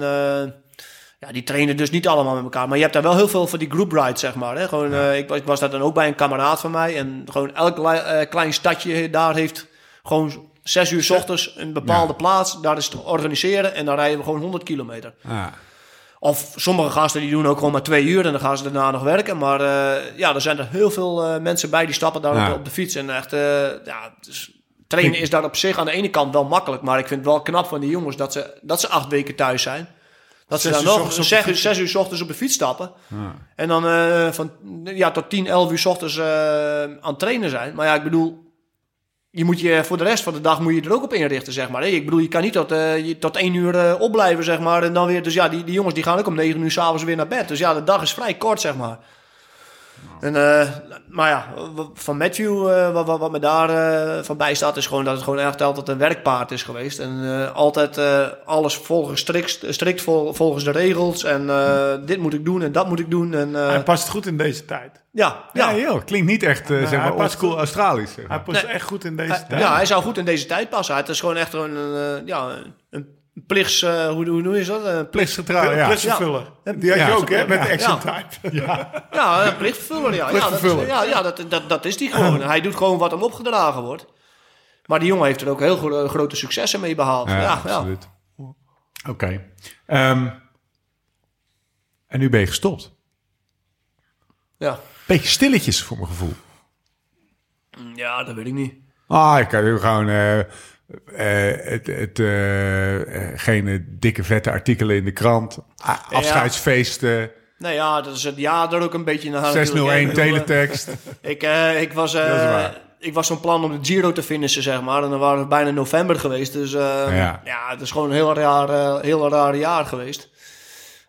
S3: ja, die trainen dus niet allemaal met elkaar. Maar je hebt daar wel heel veel voor die group ride, zeg maar. Hè? Gewoon, ja. ik, ik was daar dan ook bij een kameraad van mij. En gewoon elk klein stadje daar heeft gewoon zes uur s ochtends een bepaalde ja. plaats, daar is te organiseren en dan rijden we gewoon 100 kilometer.
S2: Ja.
S3: Of sommige gasten die doen ook gewoon maar twee uur en dan gaan ze daarna nog werken. Maar uh, ja, er zijn er heel veel uh, mensen bij die stappen daar ja. op, de fiets. En echt, uh, ja, dus trainen is daar op zich aan de ene kant wel makkelijk. Maar ik vind het wel knap van die jongens dat ze, dat ze acht weken thuis zijn. Dat ze dan nog zes uur, zes uur s ochtends op de fiets stappen.
S2: Ja.
S3: En dan van ja, tot 10, 11 uur s ochtends aan het trainen zijn. Maar ja, ik bedoel, je moet je voor de rest van de dag moet je er ook op inrichten, zeg maar. Ik bedoel, je kan niet tot, uh, tot één uur uh, opblijven, zeg maar. En dan weer, dus ja, die, die jongens die gaan ook om negen uur s'avonds weer naar bed. Dus ja, de dag is vrij kort, zeg maar. En, uh, maar ja, van Matthew, wat, wat, wat, me daar van bij staat, is gewoon dat het gewoon echt altijd een werkpaard is geweest. En altijd alles volgens strikt, strikt vol, volgens de regels. En dit moet ik doen en dat moet ik doen. En,
S4: Hij past goed in deze tijd.
S3: Ja,
S2: ja. ja joh, klinkt niet echt uh, zeg maar oldschool Australisch. Zeg
S4: maar. Hij past nee, echt goed in deze
S3: hij,
S4: tijd.
S3: Ja, hij zou goed in deze tijd passen. Het is gewoon echt een, uh, ja, een plichts... Uh, hoe, hoe noem je dat? Een
S2: plichtsgetrouw, ja.
S4: Plichtsvervuller. Ja. Die had je ook, hè, met de action type.
S3: Ja, ja plichtvervuller, ja.
S4: Plichtvervuller.
S3: Ja, dat, ja, dat, dat, dat is die gewoon. hij doet gewoon wat hem opgedragen wordt. Maar die jongen heeft er ook heel gro grote successen mee behaald. Ja, ja
S2: absoluut. Oké. Okay. Um, en nu ben je gestopt.
S3: Ja.
S2: Beetje stilletjes voor mijn gevoel.
S3: Ja, dat weet ik niet.
S2: Ah, ik kan gewoon uh, uh, het, het, uh, geen dikke vette artikelen in de krant, afscheidsfeesten.
S3: Ja. Nou ja, dat is het jaar er ook een beetje naar.
S2: 601 teletext.
S3: ik, ik was, ik was zo'n plan om de Giro te finishen, zeg maar. En dan waren we bijna november geweest. Dus ja. ja, het is gewoon een heel raar, heel raar jaar geweest.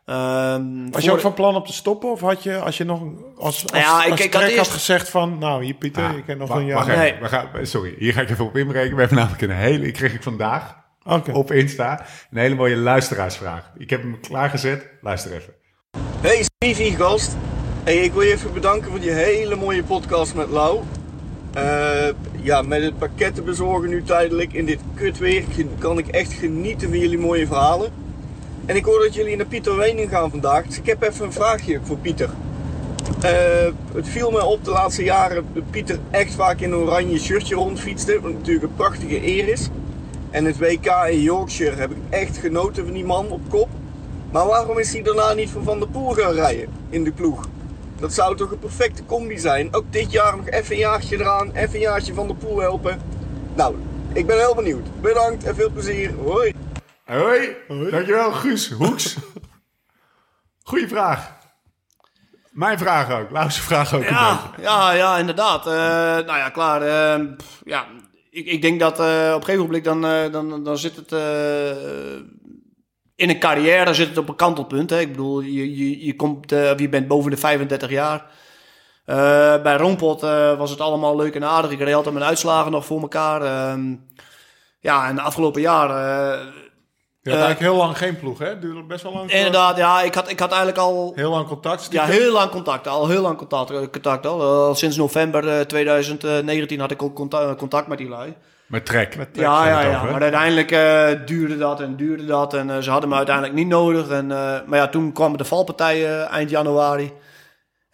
S4: Um, was je ook van plan om te stoppen? Of had je, als je nog als, als, ja, ik, als ik had, eerst... had gezegd van... Nou, hier Pieter, ah, ik heb nog wacht, een jaar...
S2: Wacht nee. we gaan, sorry, hier ga ik even op inbreken. We hebben namelijk een hele... Ik kreeg ik vandaag okay. op Insta een hele mooie luisteraarsvraag. Ik heb hem klaargezet. Luister even.
S5: Hey Stevie, gast. Hey, ik wil je even bedanken voor die hele mooie podcast met Lau. Uh, ja, met het pakketten bezorgen nu tijdelijk in dit kutweer kan ik echt genieten van jullie mooie verhalen. En ik hoor dat jullie naar Pieter Wening gaan vandaag. Dus ik heb even een vraagje voor Pieter. Uh, het viel me op de laatste jaren dat Pieter echt vaak in een oranje shirtje rondfietste. Wat natuurlijk een prachtige eer is. En het WK in Yorkshire heb ik echt genoten van die man op kop. Maar waarom is hij daarna niet voor Van der Poel gaan rijden in de ploeg? Dat zou toch een perfecte combi zijn. Ook dit jaar nog even een jaartje eraan, even een jaartje Van der Poel helpen. Nou, Ik ben heel benieuwd. Bedankt en veel plezier. Hoi.
S2: Hoi. Dankjewel, Guus Hoeks. Goeie vraag. Mijn vraag ook. Laatste vraag ook.
S3: Ja, ja, ja, inderdaad. Uh, nou ja, klaar. Uh, ja, ik, ik denk dat uh, op een gegeven moment dan, dan, dan zit het in een carrière zit het op een kantelpunt. Hè. Ik bedoel, je, je, je, komt, je bent boven de 35 jaar. bij Rompot was het allemaal leuk en aardig. Ik reed altijd mijn uitslagen nog voor elkaar. Ehm, ja, en de afgelopen jaren
S4: je had eigenlijk heel lang geen ploeg, hè? Duurde best wel lang.
S3: Inderdaad, ja. Ik had, ik had eigenlijk al...
S4: Heel lang contact?
S3: Ja, heel lang contact. Al heel lang contact. Eh, contact al. al sinds november 2019 had ik ook contact, contact met die lui.
S2: Met trek. Met
S3: trek ja, ja, ja. maar uiteindelijk uh, duurde dat en duurde dat. En uh, ze hadden me uiteindelijk niet nodig. En, uh, maar ja, toen kwam de valpartij eind januari.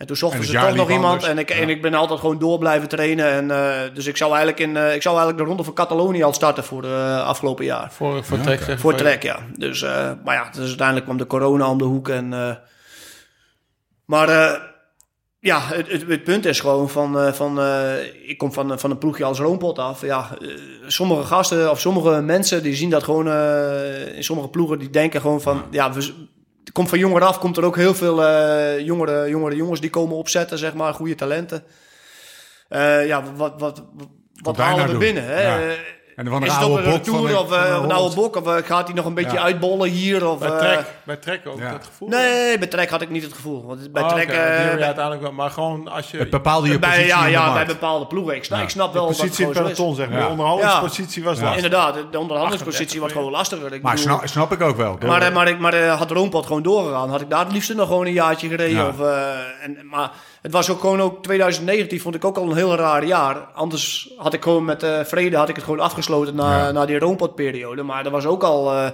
S3: En toen zochten ze toch nog iemand. En ik, en ik ben altijd gewoon door blijven trainen. En, uh, dus ik zou, eigenlijk in, uh, ik zou eigenlijk de ronde van Catalonië al starten voor de uh, afgelopen jaar.
S4: Voor, voor trek?
S3: Voor trek, ja. Dus, maar ja, dus uiteindelijk kwam de corona om de hoek. En, maar ja, het, het, het, punt is gewoon van... van ik kom van, van een ploegje als Roompot af. Ja, sommige gasten of sommige mensen die zien dat gewoon... in sommige ploegen die denken gewoon van... Ja, we, komt van jonger af, komt er ook heel veel uh, jongere, jongere jongens die komen opzetten, zeg maar, goede talenten. Uh, ja, wat, wat, wat, wat halen we binnen? Hè? Ja. Eh, en van is het op een retour of uh, een oude bok? Of uh, gaat hij nog een beetje ja. uitbollen hier? Of,
S4: bij, trek, uh, bij Trek ook ja. dat gevoel?
S3: Nee, bij Trek had ik niet het gevoel. Want bij
S4: oh,
S3: Trek...
S4: Okay. Uh, bij, uiteindelijk wel, maar gewoon als je...
S2: Het bepaalde je
S3: bij,
S2: positie
S3: Ja, ja
S2: bij
S3: bepaalde ploegen. Ik snap, ja. ik snap wel
S4: de positie in peloton, zeg maar. De onderhandelingspositie was lastig.
S3: Inderdaad, de onderhandelingspositie was gewoon lastiger.
S2: Ik maar snap, snap ik ook wel.
S3: Maar, maar, maar had Roompot gewoon doorgegaan, had ik daar het liefst nog gewoon een jaartje gereden. Of, en, maar het was ook gewoon ook 2019 vond ik ook al een heel raar jaar. Anders had ik gewoon met uh, vrede had ik het gewoon afgesloten na, ja. na die roompotperiode. Maar er was ook al uh,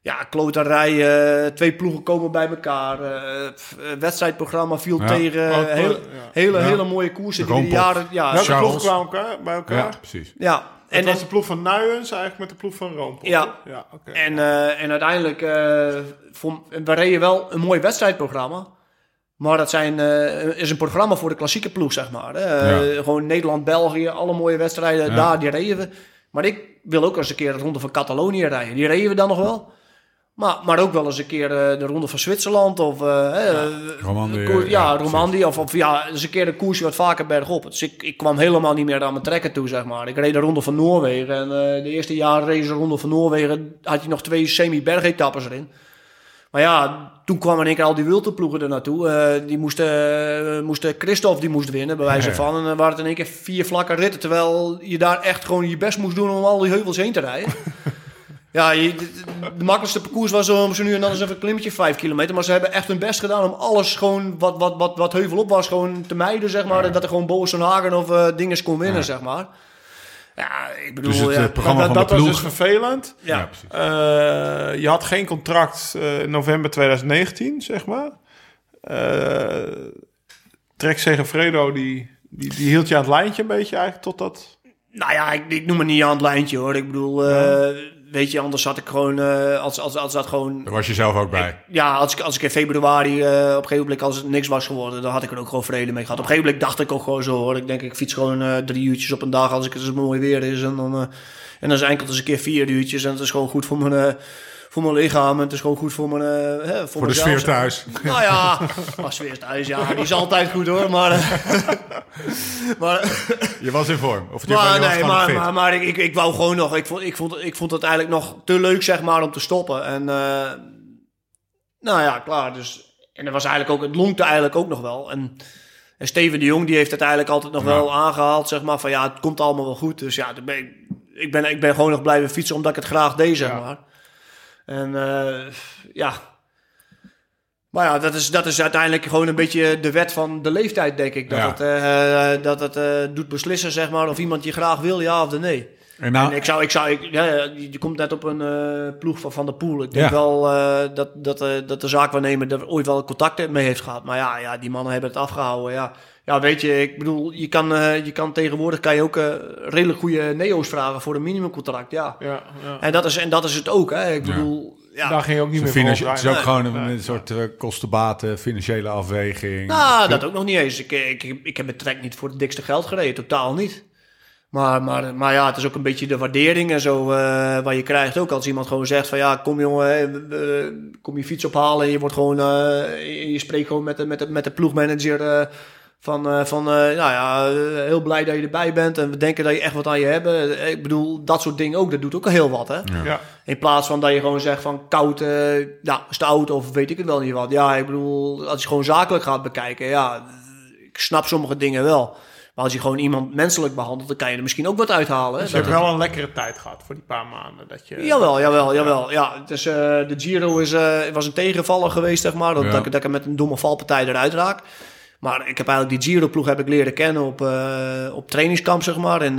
S3: ja, kloterij. Uh, twee ploegen komen bij elkaar. wedstrijdprogramma viel ja. tegen. Oh, heel, hele, hele mooie koersen. Die die jaren, ja,
S4: Welke ploeg kwamen elkaar, bij elkaar?
S2: Ja, precies.
S3: Ja.
S4: En het was de ploeg van Nuyens eigenlijk met de ploeg van Roompot.
S3: Ja.
S4: ja okay.
S3: en, uh, en uiteindelijk, uh, vond, we reden wel een mooi wedstrijdprogramma. Maar dat zijn, uh, is een programma voor de klassieke ploeg, zeg maar. Uh, ja. Gewoon Nederland, België, alle mooie wedstrijden, ja. daar, die reden we. Maar ik wil ook eens een keer de ronde van Catalonië rijden. Die reden we dan nog wel. Maar, maar ook wel eens een keer uh, de ronde van Zwitserland of... ja,
S2: Romandie.
S3: Ja, Romandie. Of, of ja, eens een keer de koersje wat vaker bergop. Dus ik, ik kwam helemaal niet meer aan mijn trekken toe, zeg maar. Ik reed de ronde van Noorwegen. En de eerste jaren reed de ronde van Noorwegen. Had je nog twee semi-bergetappes erin. Maar ja, toen kwamen in één keer al die wilterploegen er naartoe. Uh, die moesten, uh, moesten Christophe die moest winnen, bij wijze van. En dan waren het in één keer vier vlakke ritten. Terwijl je daar echt gewoon je best moest doen om al die heuvels heen te rijden. ja, je, de, makkelijkste parcours was om zo nu en dan eens even een klimmetje vijf kilometer. Maar ze hebben echt hun best gedaan om alles gewoon wat, wat, wat, wat heuvel op was gewoon te mijden, zeg maar. Ja. Dat er gewoon Boos Hagen of uh, dingen kon winnen, ja. zeg maar. Ja, ik bedoel,
S2: dus het
S3: ja,
S2: programma
S4: dat,
S2: van
S4: dat
S2: de ploeg.
S4: was dus vervelend.
S3: Ja.
S2: Ja, precies.
S4: Uh, je had geen contract uh, november 2019, zeg maar. Uh, Trek Segafredo, die, die, die hield je aan het lijntje een beetje eigenlijk totdat...
S3: Nou ja, ik, ik noem het niet aan het lijntje hoor. Ik bedoel, ja. Weet je, anders had ik gewoon, als, als, als dat gewoon...
S2: Daar was je zelf ook bij.
S3: Ik, ja, als ik, als ik in februari op een gegeven moment, als het niks was geworden, dan had ik er ook gewoon vrede mee gehad. Op een gegeven moment dacht ik ook gewoon zo hoor. Ik denk, ik fiets gewoon drie uurtjes op een dag als ik het mooi weer is. En dan, en dan is enkel eens een keer vier uurtjes en het is gewoon goed voor mijn voor mijn lichaam. En het is gewoon goed voor mijn... Uh, hè, voor,
S2: voor de sfeer thuis.
S3: Nou ja, maar sfeer thuis, ja. Die is altijd goed hoor, maar... Uh, maar
S2: je was in vorm? Of je
S3: maar, nee, maar, maar, maar, ik, ik, ik wou gewoon nog... Ik vond, ik, vond, ik vond het eigenlijk nog te leuk, zeg maar, om te stoppen. En uh, nou ja, klaar. Dus, en dat was eigenlijk ook... Het lonkte eigenlijk ook nog wel. En... En Steven de Jong die heeft het eigenlijk altijd nog ja. wel aangehaald, zeg maar, van ja, het komt allemaal wel goed. Dus ja, ben ik, ik, ben, ik ben gewoon nog blijven fietsen omdat ik het graag deed, zeg ja. maar. En uh, ja. Maar ja, dat is, dat is uiteindelijk gewoon een beetje de wet van de leeftijd, denk ik. Dat ja. het, uh, dat het uh, doet beslissen, zeg maar, of iemand je graag wil, ja of nee. En, nou, en ik zou, ik zou, ik, ja, je komt net op een uh, ploeg van Van der Poel. Ik denk ja. wel uh, dat, dat, uh, dat de zaakwaarnemer er ooit wel contact mee heeft gehad. Maar ja, ja, die mannen hebben het afgehouden. Ja, ja weet je, ik bedoel, je kan, je kan tegenwoordig kan je ook redelijk goede neo's vragen voor een minimumcontract. Ja.
S4: Ja, ja.
S3: En, dat is, en dat is het ook. Hè. Ik bedoel,
S4: ja. Daar ging je ook niet meer voor.
S2: Het is ook gewoon een, een soort uh, kostenbaten, financiële afweging.
S3: Nou, dat ook nog niet eens. Ik, ik, ik heb met trek niet voor het dikste geld gereden, totaal niet. Maar, maar, maar ja, het is ook een beetje de waardering en zo uh, waar je krijgt ook. Als iemand gewoon zegt van ja, kom jongen, uh, kom je fiets ophalen. En je wordt gewoon, uh, je spreekt gewoon met de, met de, met de ploegmanager van, van nou ja, heel blij dat je erbij bent. En we denken dat je echt wat aan je hebt. Ik bedoel, dat soort dingen ook, dat doet ook al heel wat hè.
S4: Ja.
S3: In plaats van dat je gewoon zegt van koud, ja, stout of weet ik het wel niet wat. Ja, ik bedoel, als je gewoon zakelijk gaat bekijken, ja, ik snap sommige dingen wel. Maar als je gewoon iemand menselijk behandelt, dan kan je er misschien ook wat uithalen.
S4: Dus je hebt wel een lekkere tijd gehad voor die paar maanden. Dat je,
S3: jawel, jawel, jawel. Ja, dus, uh, de Giro is, uh, was een tegenvaller geweest, zeg maar. Dat, ja. dat, dat, ik met een domme valpartij eruit raak. Maar ik heb eigenlijk die Giro-ploeg heb ik leren kennen op, uh, op trainingskamp, zeg maar, in,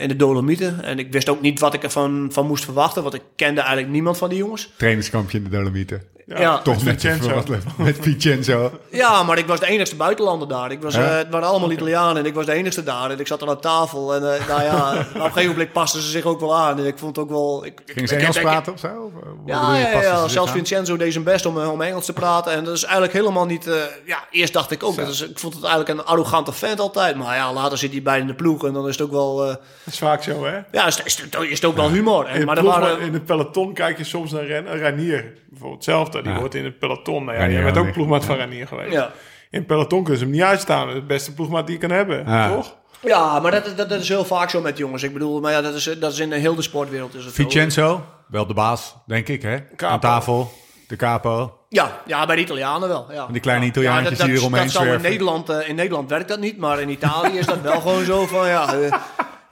S3: in de Dolomieten. En ik wist ook niet wat ik ervan van moest verwachten, want ik kende eigenlijk niemand van die jongens.
S2: Trainingskampje in de Dolomieten.
S3: Ja,
S2: toch met Vincenzo. met Vincenzo.
S3: Ja, maar ik was de enigste buitenlander daar. Ik was, uh, het waren allemaal Italianen en ik was de enigste daar. En ik zat er aan tafel en uh, nou ja, op een gegeven moment pasten ze zich ook wel aan. En ik vond het ook wel... Ik,
S2: Ging ze Engels praten of zo? Of,
S3: ja, ja, ja, ja. zelfs Vincenzo deed zijn best om, om Engels te praten. En dat is eigenlijk helemaal niet... Uh, ja, eerst dacht ik ook, dat is, ik vond het eigenlijk een arrogante vent altijd. Maar ja, later zit hij bij in de ploeg en dan is het ook wel... dat
S4: is vaak zo, hè?
S3: Ja, is, is, is het ook wel humor. En,
S4: in,
S3: maar
S4: er waren... in het peloton kijk je soms naar Ren, Ranier. Bijvoorbeeld Die wordt in het peloton. Nou ja, jij bent ook ploegmaat van Ranier geweest.
S3: Ja.
S4: In peloton kunnen ze hem niet uitstaan. Het beste ploegmaat die je kan hebben, toch?
S3: Ja, maar dat, dat, dat, is heel vaak zo met jongens. Ik bedoel, maar ja, dat is, dat is in de hele sportwereld. Is het
S2: Vincenzo, wel de baas, denk ik, hè? Aan tafel, de capo.
S3: Ja, ja, bij de Italianen wel. Ja.
S2: Die kleine Italiaantjes ja, die eromheen
S3: dat in Nederland, uh, in Nederland werkt dat niet, maar in Italië is dat wel gewoon zo van, ja... Uh,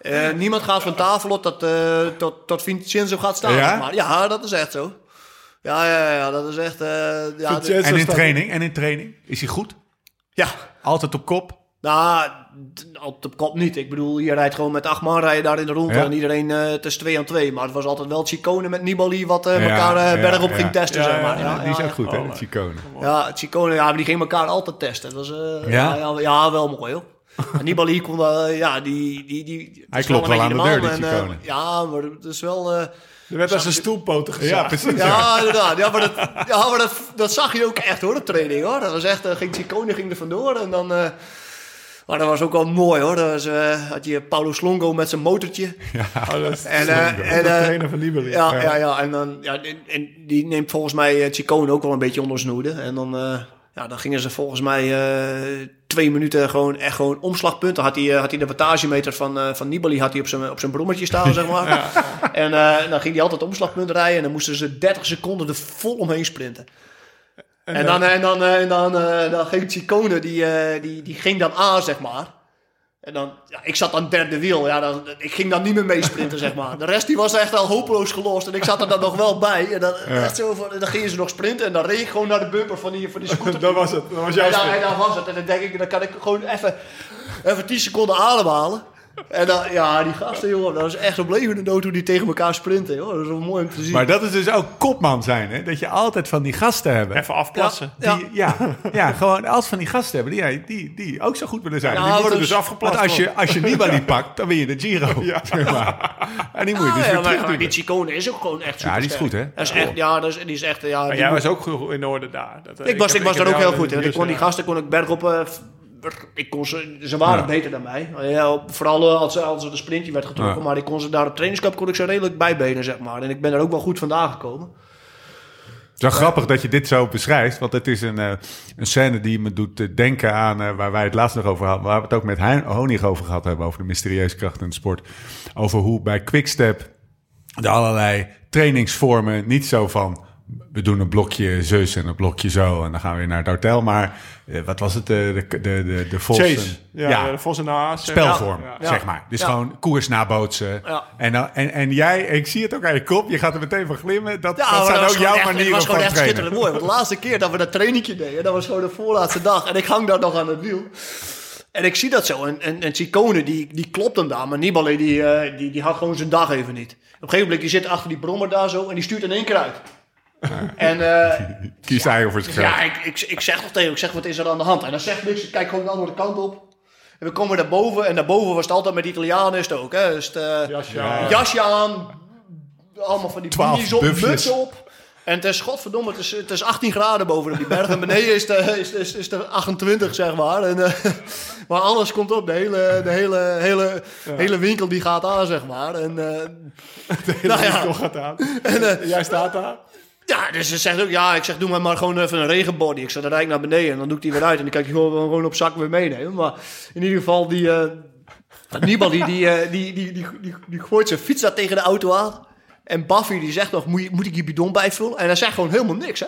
S3: uh, niemand gaat van tafel op dat, tot, tot Vincenzo gaat staan. Ja? Maar ja, dat is echt zo. Ja, ja, ja, dat is echt... Uh, ja,
S2: en in training? En in training? Is hij goed?
S3: Ja.
S2: Altijd op kop?
S3: Nou, altijd op kop niet. Ik bedoel, je rijdt gewoon met acht man rijden daar in de rondte. En iedereen uh, tussen twee aan twee. Maar het was altijd wel Chicone met Nibali wat uh, elkaar uh, bergop ging testen, zeg maar. Ja,
S2: die is ook goed, hè, oh, Chicone.
S3: Ja, Chicone, ja, die ging elkaar altijd testen. Dat was, ja? Ja, wel mooi, hoor. En Nibali kon, ja, die... die, die
S2: Hij klopt wel aan de deur, die Chicone.
S3: ja, maar het is wel...
S4: Er werd als een stoelpoten gezet.
S2: Ja, precies.
S3: Ja, inderdaad. Ja, maar, dat, ja, maar dat, dat zag je ook echt hoor, de training hoor. Dat was echt, uh, ging Ciccone ging er vandoor en dan... Uh, maar dat was ook wel mooi hoor. Dat was, uh, had je Paulo Slongo met zijn motortje.
S2: Ja,
S4: oh, dat is en, uh, en, trainer van Nibali.
S3: Ja, ja, ja, En, dan, ja en, die neemt volgens mij Ciccone ook wel een beetje onder snoede. En dan, ja, dan gingen ze volgens mij twee minuten gewoon echt gewoon omslagpunten. Had hij, uh, had hij de wattagemeter van, uh, van Nibali had hij op zijn, op zijn brommetje staan, zeg maar. Ja. En dan ging hij altijd omslagpunten rijden en dan moesten ze 30 seconden er vol omheen sprinten. En, en dan, en dan, en dan, dan ging Chicone, die, die, die ging dan aan, zeg maar. En dan, ja, ik zat aan derde wiel. Ja, dan, ik ging dan niet meer meesprinten, zeg maar. De rest die was echt al hopeloos gelost. En ik zat er dan nog wel bij. En dan, echt zo van, dan gingen ze nog sprinten. En dan reed ik gewoon naar de bumper van die, van die scooter.
S4: dat was het. Dat was jouw
S3: en, dan, was het. En dan denk ik, dan kan ik gewoon even, even 10 seconden ademhalen. En dan, ja, die gasten, jongen, dat is echt op levende dood hoe die tegen elkaar sprinten, joh. Dat is wel mooi om te zien.
S2: Maar dat is dus ook kopman zijn, hè? Dat je altijd van die gasten hebben.
S4: Even afplassen.
S2: Ja, die, ja. ja, gewoon als van die gasten hebben die, die, die ook zo goed willen zijn.
S4: Ja, die worden dus, dus afgeplast.
S2: Want als je, als je Nibali pakt, dan win je de Giro. Ja. Zeg maar. En die moet je dus
S3: ja, maar, maar die Chicone is ook gewoon echt super
S2: Ja, die is goed, hè?
S3: Dat is echt, ja, dat is, die is echt... Ja,
S4: maar jij was ook in orde daar.
S3: Dat, ik, was, ik, was daar ook heel goed in. Ik kon die gasten kon ik bergop... Uh, ik kon ze, ze waren beter dan mij. Ja, vooral eh, als, als er een sprintje werd getrokken. Maar ik kon ze daar op trainingskamp kon ik ze redelijk bijbenen, zeg maar. En ik ben er ook wel goed vandaan gekomen.
S2: Het is wel grappig dat je dit zo beschrijft, want het is een, uh, een scène die me doet uh, denken aan uh, waar wij het laatst nog over hadden, waar we het ook met hein, Honig over gehad hebben, over de mysterieuze kracht in de sport. Over hoe bij Quickstep de allerlei trainingsvormen niet zo van we doen een blokje zus en een blokje zo. En dan gaan we weer naar het hotel. Maar uh, wat was het? De, de, de, de, de Vos.
S4: Chase. Ja, ja, de Vos en de Haas.
S2: Spelvorm, ja. zeg maar. Dus gewoon koers nabootsen. En, dan, en, en jij, ik zie het ook aan je kop. Je gaat er meteen van glimmen. Dat, dat zijn ook jouw manieren van Het was gewoon echt schitterend
S3: mooi. Want de laatste keer dat we dat trainingje deden... dat was gewoon de voorlaatste dag. En ik hang daar nog aan het wiel. En ik zie dat zo. En, en, en Ciccone, die, die klopt hem daar. Maar Nibali, die, uh, die, die had gewoon zijn dag even niet. Op een gegeven moment, die zit achter die brommer daar zo... en die stuurt in één keer uit. En, uh,
S2: Kies hij over het
S3: Ja, ik, ik, ik zeg nog tegen ik zeg wat is er aan de hand? En dan zegt niks, ik kijk gewoon de andere kant op. En we komen naar boven en daarboven was het altijd met Italianen is het ook. Hè? Dus het, uh, jasje, aan. jasje aan, allemaal van die
S2: beanies
S3: op, muts op. En het is, godverdomme, het is, het is 18 graden boven op die berg. En beneden is het is, is, is 28, zeg maar. En, uh, maar alles komt op. De hele, de hele, hele, hele winkel die gaat aan, zeg maar. En, uh,
S4: de hele nou, winkel gaat aan. En, uh, Jij staat daar.
S3: Ja, dus ze zegt ook, ja, ik zeg, doe maar, maar gewoon even een regenbody. Ik zet de rijk naar beneden en dan doe ik die weer uit. En dan kan ik gewoon, gewoon op zak weer meenemen. Maar in ieder geval, die... Niemand die, die, die, die, die, die, die gooit zijn fiets daar tegen de auto aan. En Buffy die zegt nog, moet, moet ik je bidon bijvullen? En hij zegt gewoon helemaal niks, hè?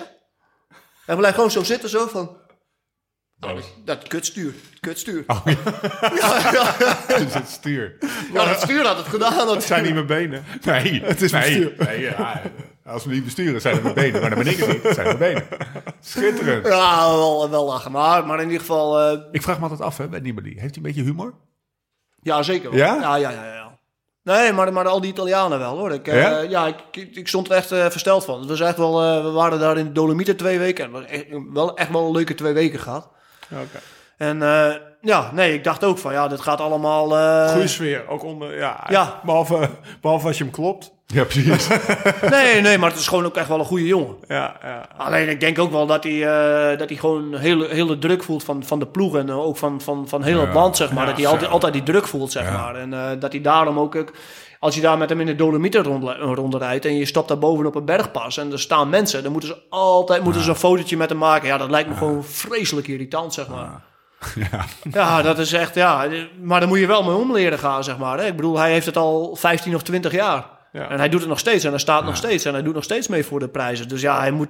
S3: Hij blijft gewoon zo zitten, zo van... Oh. Dat kutstuur. Kutstuur. Oh, ja.
S2: ja, ja. Het is het stuur.
S3: Ja, het stuur had het gedaan.
S4: Het zijn niet mijn benen.
S2: Nee.
S4: Het is mijn stuur.
S2: Nee, ja. Als we niet besturen, zijn het mijn benen. Maar dan ben ik het niet. Het zijn mijn benen. Schitterend.
S3: Ja, wel, wel lachen. Maar, maar in ieder geval... Uh...
S2: Ik vraag me altijd af, hè, bij Nibali. Heeft hij een beetje humor?
S3: Ja, zeker wel.
S2: Ja?
S3: Ja, ja, ja. ja. Nee, maar, maar al die Italianen wel hoor. Ik, ja? Uh, ja, ik, ik, stond er echt uh, versteld van. Het was echt wel, uh, we waren daar in de Dolomieten twee weken. En we echt wel, echt wel een leuke twee weken gehad.
S4: Oké.
S3: En ja, nee, ik dacht ook van ja, dit gaat allemaal...
S4: Goeie sfeer, ook onder, ja, ja. Behalve, behalve als je hem klopt.
S2: Ja, precies.
S3: nee, nee, maar het is gewoon ook echt wel een goede jongen.
S4: Ja, ja.
S3: Alleen ik denk ook wel dat hij, uh, dat hij gewoon hele, hele druk voelt van, van de ploeg en ook van, van, van heel het land, zeg maar. dat hij altijd, altijd die druk voelt, zeg maar. En uh, dat hij daarom ook, ook, als je daar met hem in de Dolomieten rond, rijdt en je stapt daar bovenop een bergpas en er staan mensen, dan moeten ze altijd moeten ze een fotootje met hem maken. Ja, dat lijkt me gewoon vreselijk irritant, zeg maar. Ja. ja, dat is echt, ja. Maar dan moet je wel mee om leren gaan, zeg maar. Hè? Ik bedoel, hij heeft het al 15 of 20 jaar. Ja. En hij doet het nog steeds en hij staat nog steeds en hij doet nog steeds mee voor de prijzen. Dus ja, hij moet,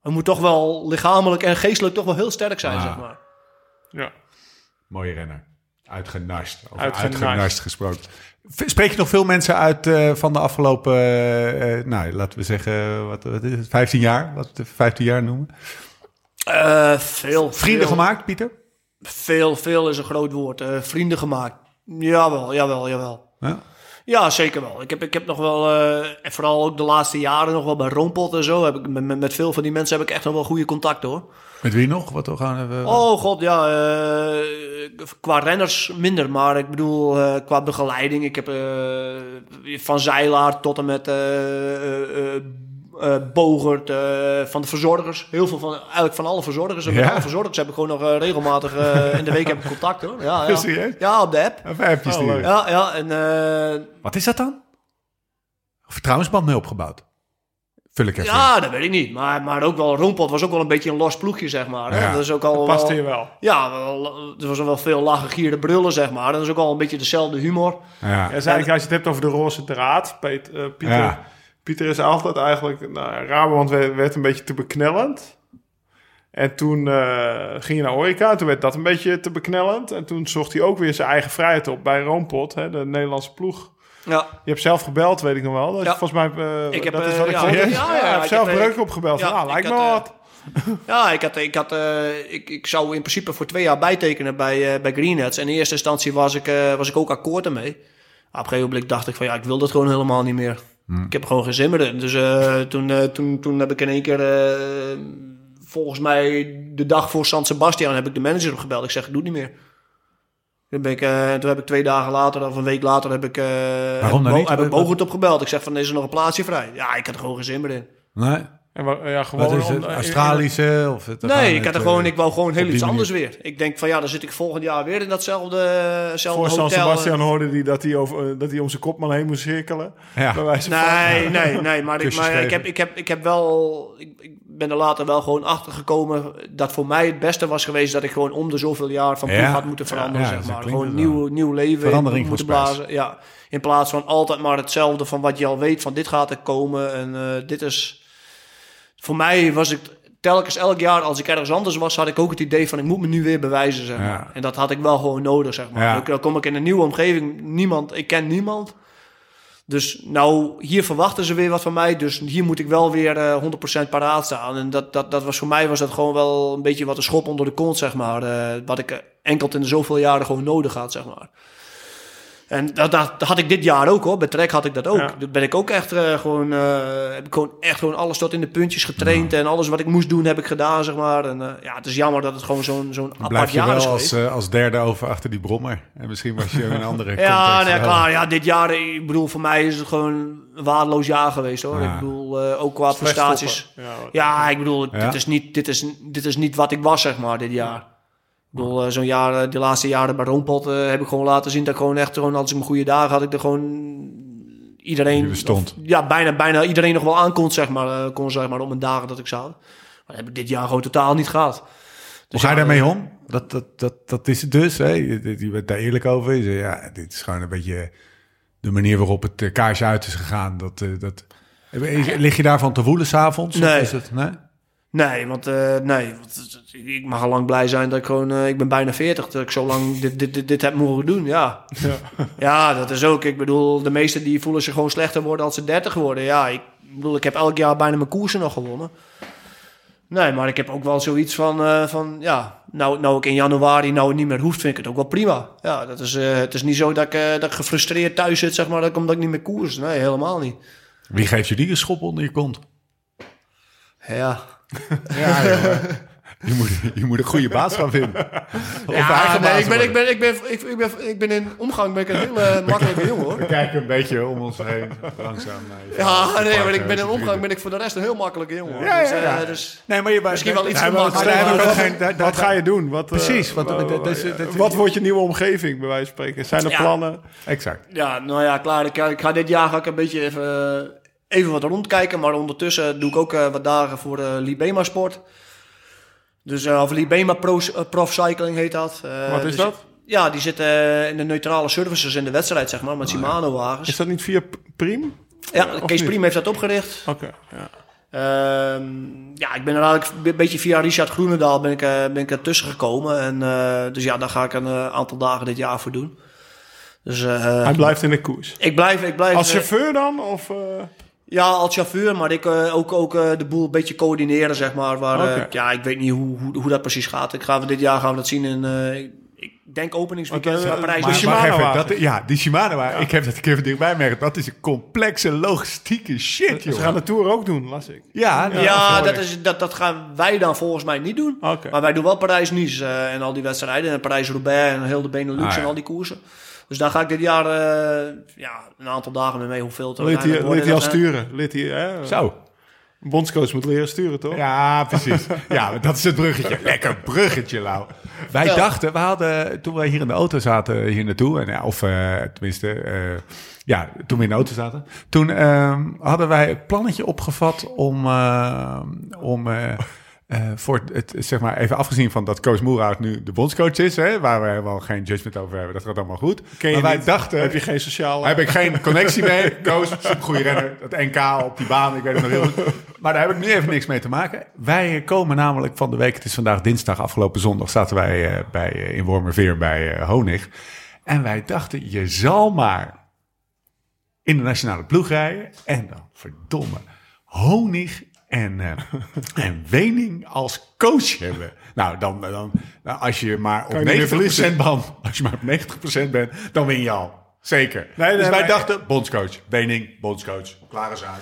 S3: hij moet toch wel lichamelijk en geestelijk toch wel heel sterk zijn, zeg maar.
S4: Ja.
S2: Mooie renner. Uitgenast. Over uitgenast. gesproken. Spreek je nog veel mensen uit uh, van de afgelopen, uh, nou, laten we zeggen, wat, wat is het, 15 jaar? Wat 15 jaar noemen?
S3: Uh, veel.
S2: Vrienden
S3: veel.
S2: gemaakt, Pieter?
S3: Veel, veel is een groot woord. vrienden gemaakt. Jawel, jawel, jawel.
S2: Ja?
S3: Ja, zeker wel. Ik heb, ik heb nog wel, uh, en vooral ook de laatste jaren nog wel bij Rompot en zo, heb ik, met, met veel van die mensen heb ik echt nog wel goede contact hoor.
S2: Met wie nog? Wat we gaan hebben?
S3: Oh god, ja. Uh, qua renners minder, maar ik bedoel uh, qua begeleiding. Ik heb van Zeilaar tot en met uh, Bogert, uh, van de verzorgers. Heel veel van, eigenlijk van alle verzorgers. En ja? alle verzorgers heb ik gewoon nog uh, regelmatig in de week heb ik contact hoor. Ja, ja. ja op de app.
S2: Even appjes oh, sturen.
S3: Ja, ja. En,
S2: Wat is dat dan? Vertrouwensband mee opgebouwd? Vul ik even
S3: Ja, dat weet ik niet. Maar, maar ook wel, Rompot was ook wel een beetje een los ploegje, zeg maar. Ja. Dat is ook al
S4: past hier wel.
S3: Ja, er was wel veel lachen, gieren, brullen, zeg maar. Dat is ook al een beetje dezelfde humor.
S2: Ja. ja
S4: als je het hebt over de roze draad, Peter... Uh, Pieter... Pieter is altijd eigenlijk... Nou, Rabobank werd, werd een beetje te beknellend. En toen uh, ging je naar Orica. Toen werd dat een beetje te beknellend. En toen zocht hij ook weer zijn eigen vrijheid op bij Roompot, hè, de Nederlandse ploeg.
S3: Ja.
S4: Je hebt zelf gebeld, weet ik nog wel. Dat ja. Volgens mij, uh, ik heb, dat is wat uh, ik ja, ja, ja, ja, heb zelf breuk opgebeld. Ja, ah, lijkt me wat.
S3: ja, ik, had, ik, had, uh, ik, ik zou in principe voor twee jaar bijtekenen bij, uh, bij Greenheads. En in eerste instantie was ik, uh, was ik ook akkoord ermee. Op een gegeven moment dacht ik van ja, ik wil dat gewoon helemaal niet meer. Hmm. Ik heb gewoon geen zin meer Dus uh, toen, uh, toen, toen heb ik in één keer, uh, volgens mij de dag voor San Sebastian, heb ik de manager opgebeld. Ik zeg, ik doe het niet meer. Toen, ben ik, toen heb ik twee dagen later, of een week later, heb ik,
S2: Waarom niet?
S3: heb ik Bogert opgebeld. Ik zeg van, is er nog een plaatsje vrij? Ja, ik had er gewoon geen zin meer in.
S2: Nee.
S4: En ja, gewoon
S2: Wat is het? Australische? Of het,
S3: nee, ik, had er gewoon, ik wou gewoon heel iets anders weer. Ik denk van ja, dan zit ik volgend jaar weer in datzelfde, Voor
S4: San Sebastian hoorde hij dat hij, over, dat hij om zijn kopman heen moest cirkelen.
S2: Ja.
S3: nee, nee, nee, maar, ik, maar ik, heb, ik, heb, ik heb wel... Ik, ik, ben er later wel gewoon achter gekomen dat voor mij het beste was geweest dat ik gewoon om de zoveel jaar van ploeg had moeten veranderen, zeg maar. Gewoon nieuw, nieuw leven
S2: Verandering
S3: moeten blazen. Ja, in plaats van altijd maar hetzelfde van wat je al weet van dit gaat er komen en uh, dit is voor mij was ik telkens elk jaar als ik ergens anders was, had ik ook het idee van ik moet me nu weer bewijzen. Zeg maar. En dat had ik wel gewoon nodig. Zeg maar. Dan kom ik in een nieuwe omgeving, niemand, ik ken niemand. Dus nou, hier verwachten ze weer wat van mij. Dus hier moet ik wel weer uh, eh, 100% paraat staan. En dat, dat, dat was voor mij was dat gewoon wel een beetje wat een schop onder de kont, zeg maar. Uh, wat ik enkel in de zoveel jaren gewoon nodig had, zeg maar. En dat, dat, had ik dit jaar ook hoor. Bij Trek had ik dat ook. Ja. ben ik ook echt uh, gewoon, uh, heb ik gewoon echt gewoon alles tot in de puntjes getraind. En alles wat ik moest doen heb ik gedaan, zeg maar. En uh, ja, het is jammer dat het gewoon zo'n zo'n apart jaar is
S2: als, als derde over achter die brommer. En misschien was je een andere
S3: Ja, nee, klaar. Ja, dit jaar, ik bedoel, voor mij is het gewoon een waardeloos jaar geweest hoor. Ik bedoel, ook qua prestaties. Ja, ja, ik bedoel, dit, is niet, dit, is, dit is niet wat ik was, zeg maar, dit jaar. Ik bedoel, uh, zo'n jaar, de laatste jaren bij Roompot uh, heb ik gewoon laten zien dat ik gewoon echt, gewoon, als ik mijn goede dagen had, ik er gewoon iedereen,
S2: stond.
S3: ja, bijna, bijna iedereen nog wel aankomt, zeg maar, kon zeg maar, op mijn dagen dat ik zou. Maar dat heb ik dit jaar gewoon totaal niet gehad.
S2: Dus Hoe ga je daarmee om? Dat, dat, dat, dat is het dus, hè? Je, je bent daar eerlijk over. Je zegt, ja, dit is gewoon een beetje de manier waarop het kaarsje uit is gegaan. Dat, dat, lig je daarvan te woelen s'avonds?
S3: Nee. Is het, nee? Nee, want uh, nee, want, ik mag al lang blij zijn dat ik gewoon, uh, ik ben bijna 40, dat ik zo lang dit, dit, dit, dit heb mogen doen. Ja. ja. Ja. dat is ook. Ik bedoel, de meesten die voelen zich gewoon slechter worden als ze 30 worden. Ja, ik bedoel, ik heb elk jaar bijna mijn koersen nog gewonnen. Nee, maar ik heb ook wel zoiets van, uh, van ja, nou, nou ik in januari nou niet meer hoeft, vind ik het ook wel prima. Ja, dat is, het is niet zo dat ik, dat ik gefrustreerd thuis zit, zeg maar, dat ik, omdat ik niet meer koers. Nee, helemaal niet.
S2: Wie geeft je die een schop onder je kont?
S3: Ja,
S2: ja, je moet, je moet een goede baas gaan vinden.
S3: ja, nee, ik ben, ik, ben, ik, ben, ik, ik, ben, ik ben in omgang ben ik een hele makkelijke jongen hoor.
S2: We kijken een beetje om ons heen, langzaam.
S3: ja, nee, maar ik ben in omgang ben ik voor de rest een heel makkelijke jongen. Ja, ja, ja. Dus
S2: nee, maar je,
S3: misschien wel iets gemakkelijker.
S4: Wat ga je doen? Wat,
S2: Precies.
S4: Wat, wat wordt je nieuwe omgeving, bij wijze van spreken? Zijn er plannen?
S2: Exact.
S3: Ja, nou ja, klaar. Ik, ik ga dit jaar ga ik een beetje even even wat rondkijken. Maar ondertussen doe ik ook uh, wat dagen voor uh, Libema Sport. Dus, uh, of Libema Pro, Prof Cycling heet dat.
S4: wat is
S3: dus,
S4: dat?
S3: Ja, die zitten in de neutrale services in de wedstrijd, zeg maar, met Shimano-wagens.
S4: Is dat niet via Prim?
S3: Ja, Kees Prim heeft dat opgericht.
S4: Oké, ja.
S3: Uh, ja, ik ben er eigenlijk een beetje via Richard Groenendaal ben ik, ben ik ertussen gekomen. En, dus ja, daar ga ik een aantal dagen dit jaar voor doen. Dus,
S4: Hij blijft in de koers?
S3: Ik blijf... Ik blijf
S4: Als chauffeur dan? Of,
S3: ja, als chauffeur, maar ik uh, ook, ook uh, de boel een beetje coördineren, zeg maar. Waar, okay. uh, ja, ik weet niet hoe, hoe, hoe, dat precies gaat. Ik ga dit jaar gaan we dat zien in, ik denk openingsweekend okay, Parijs.
S2: Maar, Shimano maar dat, ja, die Shimano ja. ik heb dat een keer van dichtbij. Dat is een complexe logistieke shit, joh.
S4: Ze gaan de Tour ook doen, las ik.
S3: Ja, ja, ja dat, is, dat, dat gaan wij dan volgens mij niet doen. Okay. Maar wij doen wel Parijs-Nice en al die wedstrijden. En Parijs-Roubaix en heel de Benelux ah, ja. en al die koersen. Dus daar ga ik dit jaar uh, ja, een aantal dagen mee mee hoeveel te
S4: Lid hij, lid hij al sturen? Lid hij, hè?
S2: Zo.
S4: Een bondscoach moet leren sturen, toch?
S2: Ja, precies. ja, dat is het bruggetje. Lekker bruggetje, Lau. Wij ja. dachten, we hadden, toen wij hier in de auto zaten, hier naartoe, en, ja, of uh, tenminste, uh, ja, toen we in de auto zaten, toen uh, hadden wij het plannetje opgevat om, om uh, voor het, zeg maar, even afgezien van dat Koos Moerhout nu de bondscoach is, hè, waar we wel geen judgment over hebben, dat gaat allemaal goed.
S4: Maar wij dachten... Heb je geen sociaal...
S2: Heb ik geen connectie mee. Koos, een goede renner. Het NK op die baan, ik weet het nog heel goed. Maar daar heb ik nu even niks mee te maken. Wij komen namelijk van de week, het is vandaag dinsdag, afgelopen zondag, zaten wij uh, bij, uh, in Wormerveer bij Honig. En wij dachten, je zal maar in de nationale ploeg rijden. En dan, verdomme, Honig en, uh, en Wening als coach hebben. Nou, dan, dan nou, als je maar op 90% bent, als je maar op 90% bent, dan win je al. Zeker. Nee, nee, dus wij dachten, bondscoach, Wening, bondscoach, klare zaak.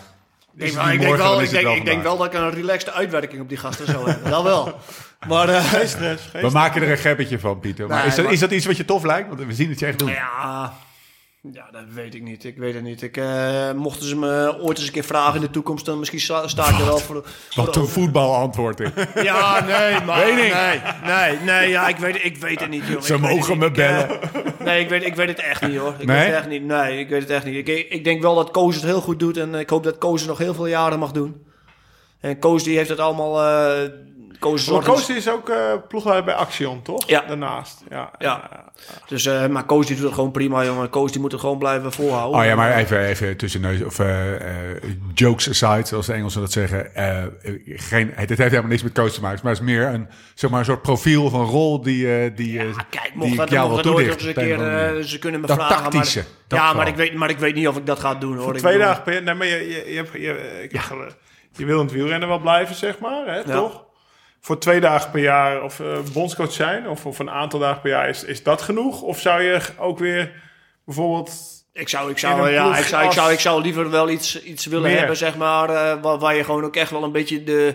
S3: Ik, ik, denk wel, ik, denk, ik denk wel dat ik een relaxte uitwerking op die gasten zou hebben. Dat wel. Maar, uh,
S4: geen stress. Geen
S2: we maken er een gebbetje van, Pieter. Maar, nee, is, dat, maar is dat iets wat je tof lijkt? Want we zien het je echt doen.
S3: Ja, ja, dat weet ik niet. Ik weet het niet. Ik, uh, mochten ze me ooit eens een keer vragen in de toekomst, dan misschien sta, ik er wel voor.
S2: Wat een voetbalantwoord ik.
S3: Ja, nee, maar. Nee, nee, nee, ja, ik weet, ik weet het niet, joh.
S2: Ze
S3: ik
S2: mogen me bellen.
S3: nee, ik weet, ik weet het echt niet, hoor. Ik nee? weet het echt niet. Nee, ik weet het echt niet. Ik, ik denk wel dat Koos het heel goed doet en ik hoop dat Koos het nog heel veel jaren mag doen. En Koos die heeft het allemaal. Uh,
S4: Koos, maar Koos is ook uh, ploegleider bij Action, toch?
S3: Ja.
S4: Daarnaast. Ja.
S3: ja. Dus, uh, maar Koos die doet het gewoon prima, jongen. Koos die moet het gewoon blijven volhouden.
S2: Oh ja, maar even, even tussen neus of uh, jokes aside, zoals de Engelsen dat zeggen. geen, het heeft helemaal niks met Koos te maken, maar het is meer een, zeg maar, een soort profiel van rol die, die,
S3: ja, kijk, mocht die dat, jou wel eens een keer, ze kunnen me
S2: dat
S3: vragen.
S2: Tactische,
S3: maar, ja, maar ik, weet, maar ik weet niet of ik dat ga doen, hoor.
S4: twee dagen per nee, maar je, je, je, je, ja. je wil in het wielrennen wel blijven, zeg maar, hè, toch? Voor twee dagen per jaar of uh, bondscoach zijn, of, of een aantal dagen per jaar, is, is dat genoeg? Of zou je ook weer bijvoorbeeld
S3: ik zou, ik zou, ja, ik zou, ik zou, ik zou liever wel iets, iets willen hebben, zeg maar, uh, waar, waar, je gewoon ook echt wel een beetje de,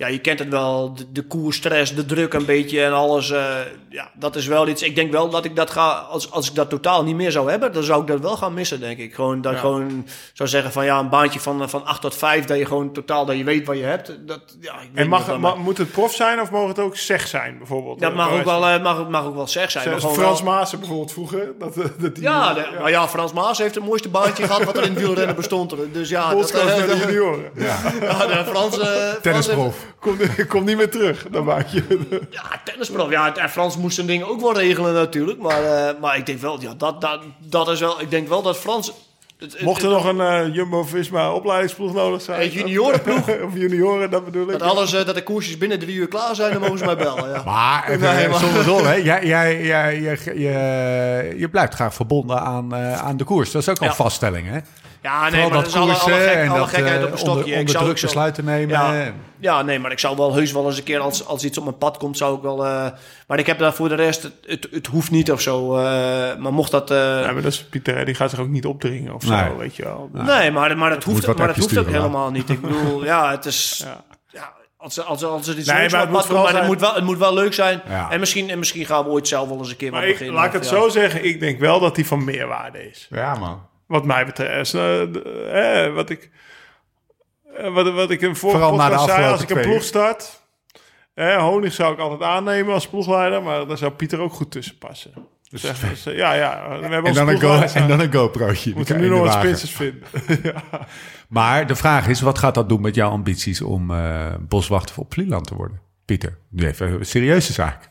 S3: ja, je kent het wel, de, de koerstress, de druk een beetje en alles. Uh, ja, dat is wel iets. Ik denk wel dat ik dat ga, als, als ik dat totaal niet meer zou hebben, dan zou ik dat wel gaan missen, denk ik. Gewoon dat gewoon zou zeggen van ja, een baantje van, van 8 tot 5, dat je gewoon totaal, dat je weet wat je hebt. Dat, ja, ik
S4: en mag, mag, moet het prof zijn of mag het ook zeg zijn, bijvoorbeeld?
S3: Dat mag ook wel, uh, mag, mag ook wel zeg zijn.
S4: Zoals Frans wel... Maassen bijvoorbeeld vroeger. Dat, dat die,
S3: ja, de, ja. Maar ja, Frans Maas heeft het mooiste baantje gehad wat er in wielrennen bestond. Dus ja,
S4: dat, uh, de junioren.
S3: Ja. ja, de Frans...
S2: Tennisprof.
S4: Komt kom niet meer terug, dan maak je.
S3: Ja, tennisprof. Ja, Frans moest zijn dingen ook wel regelen natuurlijk. Maar, uh, maar ik denk wel, ja, dat, dat, dat is wel... Ik denk wel dat Frans...
S4: Het, Mocht er nog een uh, Jumbo-Visma opleidingsploeg nodig zijn?
S3: Een juniorenploeg?
S4: of junioren, dat bedoel ik.
S3: Dat, alles, uh, dat de koersjes binnen drie uur klaar zijn, dan mogen ze mij bellen. Ja.
S2: Maar, even, nee, maar. zonder zon, hè? Jij, jij, jij, je, je, je blijft graag verbonden aan, uh, aan de koers. Dat is ook al ja. vaststelling, hè?
S3: Ja, nee, maar dat is alle, alle, gek, alle gekheid op een stokje.
S2: Onder, onder druk besluiten nemen.
S3: Ja, ja, nee, maar ik zou wel heus wel eens een keer als, als iets op mijn pad komt, zou ik wel... Uh, maar ik heb daar voor de rest, het, het, het hoeft niet of zo. Uh, maar mocht dat... Uh,
S4: ja, maar dat is, Pieter, die gaat zich ook niet opdringen of nee. zo, weet je wel.
S3: Nee, nee maar, maar dat hoeft, maar dat hoeft ook helemaal niet. Ik bedoel, ja, het is... Ja. ja als, als, als er iets nee, maar, het moet, komt, maar het, moet wel, het moet wel leuk zijn. Ja. En, misschien, en misschien gaan we ooit zelf wel eens een keer maar wat beginnen.
S4: Laat ik het zo zeggen, ik denk wel dat die van meerwaarde is.
S2: Ja, man.
S4: Wat mij betreft. Uh, eh, wat ik... Uh, wat, wat ik
S2: na de
S4: zei, als ik een ploeg start... Eh, Honig zou ik altijd aannemen als ploegleider, maar daar zou Pieter ook goed tussen passen. Dus, dus ja, ja. We hebben
S2: en, dan een go, en dan een GoPro'tje.
S4: Moeten nu nog wat spitsers vinden. ja.
S2: Maar de vraag is, wat gaat dat doen met jouw ambities om boswachter op Vlieland te worden? Pieter, nu even een serieuze zaak.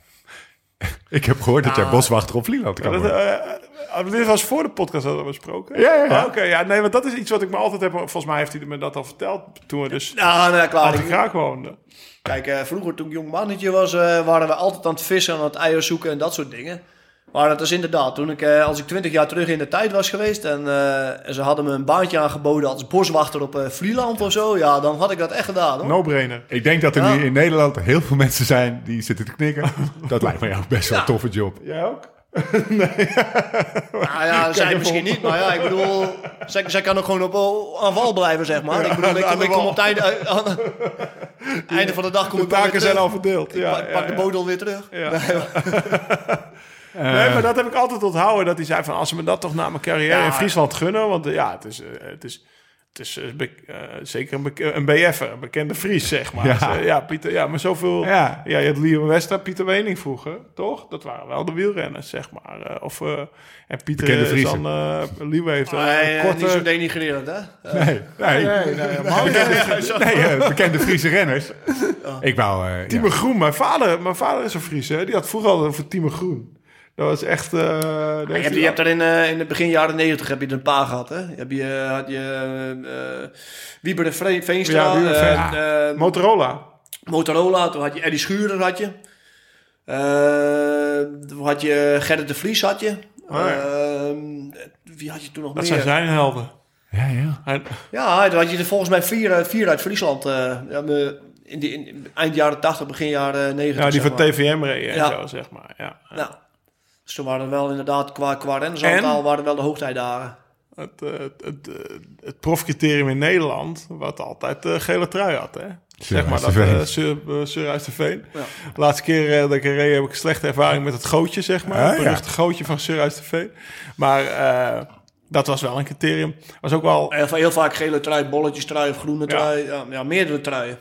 S2: ik heb gehoord dat jij nou, boswachter op Vlieland kan worden.
S4: Uh, Oh, dit was voor de podcast hadden we besproken.
S2: Ja, ja.
S4: Ah, Oké, ja, nee, want dat is iets wat ik me altijd heb. Volgens mij heeft hij me dat al verteld toen we dus.
S3: Nou, nee, klaar.
S4: ik graag woonden.
S3: Kijk, uh, vroeger toen ik jong mannetje was, uh, waren we altijd aan het vissen, aan het eieren zoeken en dat soort dingen. Maar dat is inderdaad, toen ik, uh, als ik twintig jaar terug in de tijd was geweest en, en, ze hadden me een baantje aangeboden als boswachter op Vlieland of zo, ja, dan had ik dat echt gedaan. Hoor.
S4: No-brainer.
S2: Ik denk dat er nu in Nederland heel veel mensen zijn die zitten te knikken. dat lijkt mij ook best wel een toffe job.
S4: Jij ook?
S3: nee. Nou ja, zij misschien niet, maar ja, ik bedoel, zij, zij kan ook gewoon op aan wal blijven, zeg maar. ik bedoel, ik, ik kom op het einde, aan, einde van de dag kom
S4: de
S3: ik
S4: taken zijn al verdeeld.
S3: Ja, pak, pak de bodel weer terug.
S4: Ja. Nee, maar dat heb ik altijd onthouden. Dat hij zei van, als ze me dat toch na mijn carrière in Friesland gunnen. Want ja, het is, het is het is uh, zeker een, be een BF'er, een bekende Fries, zeg maar. Ja, dus, ja Pieter, ja, maar zoveel... Ja, ja je had Liam Westra, Pieter Wening vroeger, toch? Dat waren wel de wielrenners, zeg maar. Uh, of, uh, en Pieter Fries dan... Uh, heeft
S3: een oh, korte... Niet zo denigrerend, hè?
S2: Nee, nee. nee, nee, nee, nee bekende Friese renners. Oh. Ik wou...
S4: Timo ja. Groen, mijn vader, mijn vader is een Fries, hè? Die had vroeger al over Timo Groen. Dat was echt... Uh,
S3: je, hebt, je hebt er in, uh, in de begin jaren negentig heb je er een paar gehad, hè? Heb je, had je uh, Wieber de Vre Veenstra. Ja, Wieber
S4: ja. Motorola.
S3: Motorola, toen had je Eddie Schurer, had je. toen had je Gerrit de Vries, had je. Oh, ja. wie had je toen nog
S4: dat
S3: meer?
S4: Dat zijn zijn helden.
S2: Ja, ja.
S3: Hij... Ja, toen had je er volgens mij vier, vier uit Friesland. in, die, in eind jaren 80, begin jaren 90.
S4: Ja, die van TVM reden ja. zo, zeg maar. Ja.
S3: ja. Dus toen waren wel inderdaad qua, qua rennersaantal waren wel de hoogtijdagen.
S4: Het, uh, het, het, uh, het profcriterium in Nederland, wat altijd uh, gele trui had, hè? zeg maar dat uh, Sur, uit de Veen. Ja. De laatste keer dat ik reed heb ik een slechte ervaring met het gootje, zeg maar. Ah, het beruchte ja. gootje van Sur uit de Veen. Maar dat was wel een criterium. Was ook wel...
S3: Heel, heel vaak gele trui, bolletjes trui of groene trui. Ja, ja meerdere truien.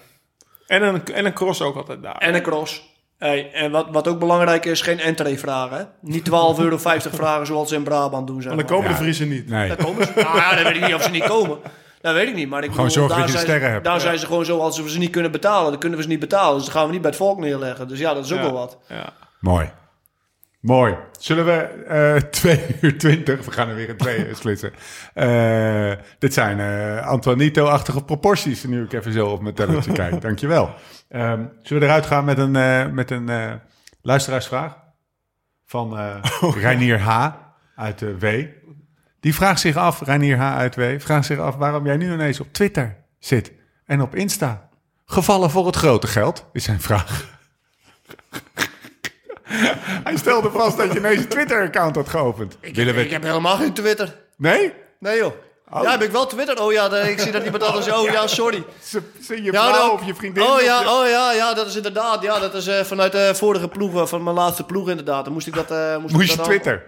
S4: En een, en een cross ook altijd daar.
S3: En een cross. Hey, en wat, wat ook belangrijk is, geen entree vragen. Niet 12,50 euro vragen zoals ze in Brabant doen. Zeg
S4: maar. dan komen de Friesen niet.
S2: Nee.
S3: Dan komen ze, nou ja, dan weet ik niet of ze niet komen. Dat weet ik niet. Maar ik
S2: gewoon
S3: bedoel,
S2: zorgen dat je sterren hebt.
S3: Daar ja. zijn ze gewoon zo, als we ze niet kunnen betalen, dan kunnen we ze niet betalen. Dus dan gaan we niet bij het volk neerleggen. Dus ja, dat is ook
S4: ja.
S3: wel wat.
S4: Ja.
S2: Mooi. Mooi. Zullen we uh, 2 uur 20, we gaan er weer in twee splitsen. Uh, dit zijn uh, Antoinito-achtige proporties, nu ik even zo op mijn tellertje kijk. Dankjewel. Um, zullen we eruit gaan met een, met een luisteraarsvraag van oh, Reinier H. uit W. Die vraagt zich af, Reinier H. uit W. vraagt zich af waarom jij nu ineens op Twitter zit en op Insta. Gevallen voor het grote geld, is zijn vraag. Hij stelde vast dat je ineens een Twitter-account had geopend.
S3: Ik, ik heb helemaal geen Twitter.
S2: Nee?
S3: Nee joh. Oh. Ja, heb ik wel Twitter? Oh ja, ik zie dat iemand anders... Oh ja, sorry.
S2: Zie je vrouw of je vriendin?
S3: Oh ja, oh ja, ja, dat is inderdaad... Ja, dat is uh, vanuit de vorige ploeg, van mijn laatste ploeg inderdaad. Dan moest ik dat... Uh,
S2: moest, moest je Twitter?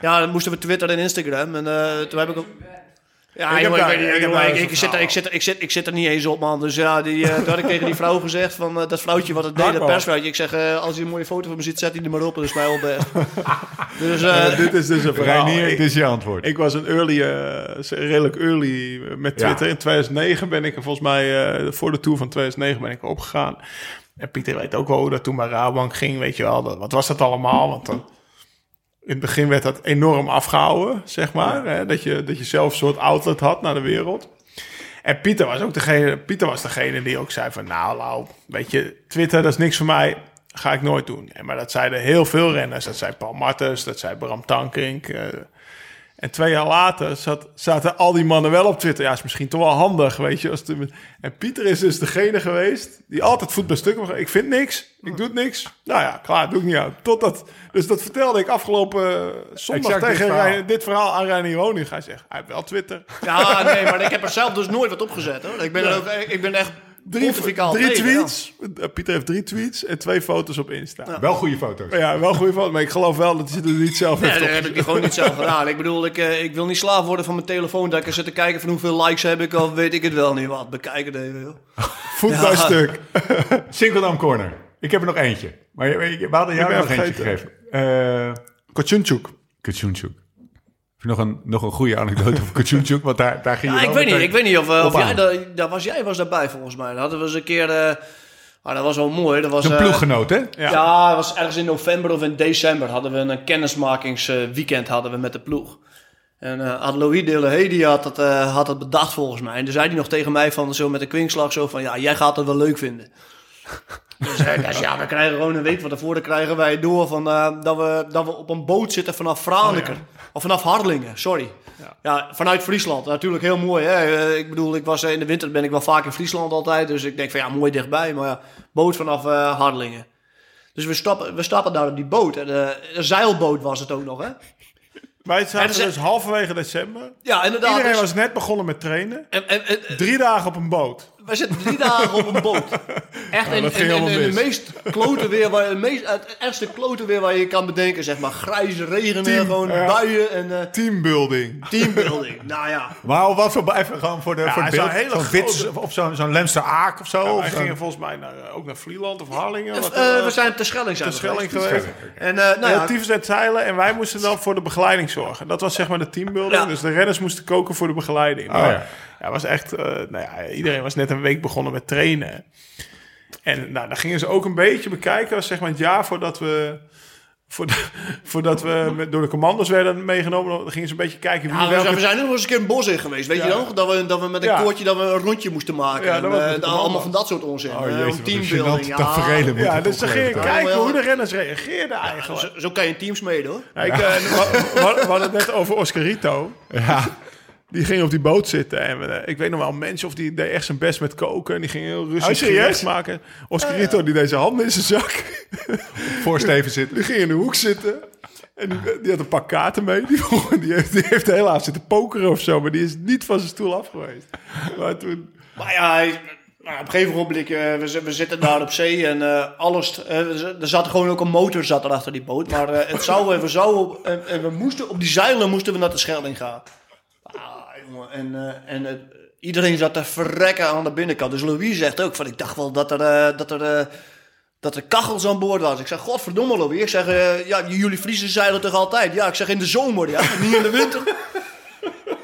S3: Ja, dan moesten we Twitter en Instagram. En uh, toen heb ik ook... Ja, ik, jongen, ik, ik, ik, ik, zit er, ik, zit er, ik, zit, ik zit er niet eens op, man. Dus ja, die, uh, toen had ik tegen die vrouw gezegd van uh, dat vrouwtje wat het deed, dat persvrouwtje. Ik zeg, uh, als je een mooie foto van me ziet, zet die er maar op. Dat is mij best.
S4: dus, uh, dit is dus een verhaal.
S2: Reinier, dit is je antwoord.
S4: Ik was een early, redelijk early met Twitter. Ja. In 2009 ben ik er volgens mij, voor de Tour van 2009 ben ik opgegaan. En Pieter weet ook wel hoe dat toen bij Rabank ging, weet je wel. wat was dat allemaal? Want dan in het begin werd dat enorm afgehouden, zeg maar. Hè? Dat, je, dat je zelf een soort outlet had naar de wereld. En Pieter was ook degene, Pieter was degene die ook zei van... Nou, Lau, weet je, Twitter, dat is niks voor mij. Ga ik nooit doen. En, maar dat zeiden heel veel renners. Dat zei Paul Martens, dat zei Bram Tankink... Uh, en twee jaar later zat, zaten al die mannen wel op Twitter. Ja, is misschien toch wel handig, weet je. Als en Pieter is dus degene geweest die altijd voet bij stuk Ik vind niks, ik doe het niks. Nou ja, klaar, doe ik niet aan. Totdat, dus dat vertelde ik afgelopen eh, zondag tegen dit verhaal, dit verhaal aan Reinier Honing. Hij zegt, hij heeft wel Twitter.
S3: Ja, nee, maar ik heb er zelf dus nooit wat opgezet. Hoor. Ik ben, er ook, ik ben echt
S4: drie, drie tweets. Ja. Eh, Pieter heeft drie tweets en twee foto's op Insta.
S2: Ja. Wel goede foto's.
S4: Ja, wel goede foto's. Maar ik geloof wel dat hij het niet zelf
S3: nee,
S4: heeft
S3: dat heb ik gewoon niet zelf gedaan. Ik bedoel, ik, uh, ik wil niet slaaf worden van mijn telefoon. Dat ik er zit te kijken van hoeveel likes heb ik. Of weet ik het wel niet wat. Bekijken het even, joh.
S2: Voet ja. bij stuk. Sinkeldam Corner. Ik heb er nog eentje. Maar we hadden jou nog eentje gegeven. Uh,
S4: Kotjunchuk.
S2: Nog een, nog een goede anekdote over Kutjunchuk? Want daar, daar ging je
S3: ja, ik weet niet, Ik weet niet of, of jij, daar, daar, was, jij was daarbij volgens mij. Dat hadden we eens een keer... Uh, ah, dat was wel mooi. Dat was,
S2: een uh, ploeggenoot, hè?
S3: Ja. ja, was ergens in november of in december hadden we een kennismakingsweekend hadden we met de ploeg. En uh, had Louis de die had dat, uh, had dat bedacht volgens mij. En toen zei hij nog tegen mij van zo met een kwinkslag zo van... Ja, jij gaat het wel leuk vinden. Dus, uh, dus, ja, we krijgen gewoon een week van tevoren krijgen wij door van, dat, we, dat we op een boot zitten vanaf Franeker. Oh, of vanaf Harlingen, sorry. Ja. ja. vanuit Friesland. Natuurlijk heel mooi. Hè? Eh, ik bedoel, ik was, eh, in de winter ben ik wel vaak in Friesland altijd. Dus ik denk van ja, mooi dichtbij. Maar ja, boot vanaf uh, Harlingen. Dus we stappen, we stappen daar op die boot. En, uh, een zeilboot was het ook nog, hè?
S4: Wij zaten dus halverwege december.
S3: Ja, inderdaad.
S4: Iedereen
S3: dus-
S4: was net begonnen met trainen. En, en, en, Drie dagen op een boot.
S3: We zitten drie dagen op een boot. Echt in, in, in, in, de meest klote weer, waar, het, meest, het ergste klote weer waar je kan bedenken. Zeg maar grijze regen weer, gewoon ja. buien. En, uh,
S4: teambuilding.
S3: Teambuilding, nou ja.
S2: Maar wat voor, even gewoon voor de ja, voor het beeld, hele zo'n wits, of zo'n zo'n Lemster Aak of zo. Ja,
S4: wij gingen volgens mij naar, uh, ook naar Vlieland of Harlingen. Uh,
S3: wat, we zijn te Schelling zijn
S4: Schelling geweest. geweest. En, uh, nou ja, Tyfus zeilen en wij moesten dan voor de begeleiding zorgen. Dat was zeg maar de teambuilding. Dus de renners moesten koken voor de begeleiding. Maar, oh, ja. Ja, was echt, uh, nou ja, iedereen was net een week begonnen met trainen. En nou, dan gingen ze ook een beetje bekijken, was zeg maar het jaar voordat we voordat we met, door de commando's werden meegenomen, dan gingen ze een beetje kijken.
S3: Wie ja, welke... we zijn nog eens een keer in bos in geweest. Weet ja. je nog? Dat we, dat we met een ja. koordje dat we een rondje moesten maken. Ja, en, uh, allemaal van dat soort onzin. Oh,
S2: uh, teambuilding. Ja,
S4: ja, dus dan ging je kijken hoe de renners reageerden eigenlijk.
S3: Zo, zo, kan je teams mee hoor.
S4: ik, uh, we, we, hadden het net over Oscarito. Ja. Die ging op die boot zitten. En uh, ik weet nog wel, een mens of die deed echt zijn best met koken. En die ging heel rustig oh, gerecht maken. Oscarito, ja, ja. die deed zijn handen in zijn zak.
S2: Voor Steven zitten.
S4: Die ging in de hoek zitten. En die, die had een pak kaarten mee. Die, die, heeft, die heeft helaas zitten pokeren of zo. Maar die is niet van zijn stoel af geweest. Maar toen...
S3: Maar ja, hij, nou, op een gegeven moment, uh, we, we, zitten daar op zee en uh, alles, uh, er zat gewoon ook een motor zat er achter die boot. Maar het zou, we, zouden, we moesten, op die zeilen moesten we naar de Schelding gaan. En, uh, en uh, iedereen zat te verrekken aan de binnenkant. Dus Louis zegt ook van, ik dacht wel dat er, uh, dat er, dat er kachels aan boord was. Ik zeg, godverdomme Louis. Ik zeg, ja, jullie Friesen zeilen toch altijd? Ja, ik zeg in de zomer, ja, niet in de winter.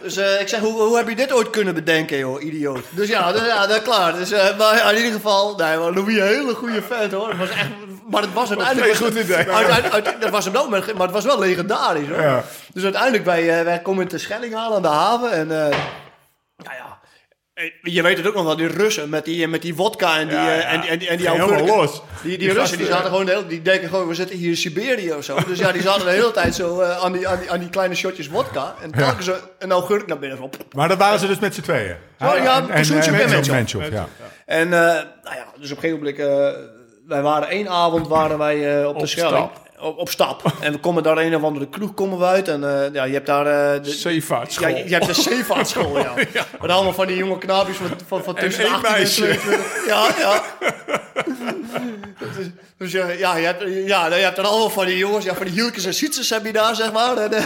S3: Dus ik zeg, hoe, hoe heb je dit ooit kunnen bedenken, joh, idioot? Dus ja, dus, ja dat klaar. Dus maar in ieder geval, nee, Louis een hele goede fan, hoor. Het was echt, maar het was uiteindelijk...
S4: goed idee.
S3: Uiteindelijk, dat was hem wel, maar het was wel legendarisch, hoor. Ja. Dus uiteindelijk, wij, uh, wij komen te Schelling halen aan de haven en... nou ja, je weet het ook nog wel, die Russen met die, met die vodka en die, ja, ja. En, en, en, en die
S4: helemaal los.
S3: Die, die, die Russen die zaten gewoon de hele, die denken gewoon, we zitten hier in Siberië of zo. Dus ja, die zaten de hele tijd zo uh, aan, die, aan, die, aan die kleine shotjes vodka. En telkens ja. een augurk naar binnen op.
S2: Maar dat waren ze dus met z'n tweeën?
S3: Oh, ja, en, en, en,
S2: en, ja.
S3: En uh, nou ja, dus op een gegeven moment... Uh, wij waren één avond waren wij uh, op, op, de Schelling. op, op stap. En we komen daar een of andere kroeg komen we uit. En uh, ja, je hebt daar... Uh,
S4: de zeevaartschool.
S3: Ja, je, hebt de zeevaartschool, ja. ja. Met allemaal van die jonge knaapjes van, van, van tussen de 18 en 22. Ja, ja. dus, dus ja, ja, je hebt, ja, je hebt er allemaal van die jongens, ja, van die Hielkes en Sietsers heb je daar, zeg maar. En,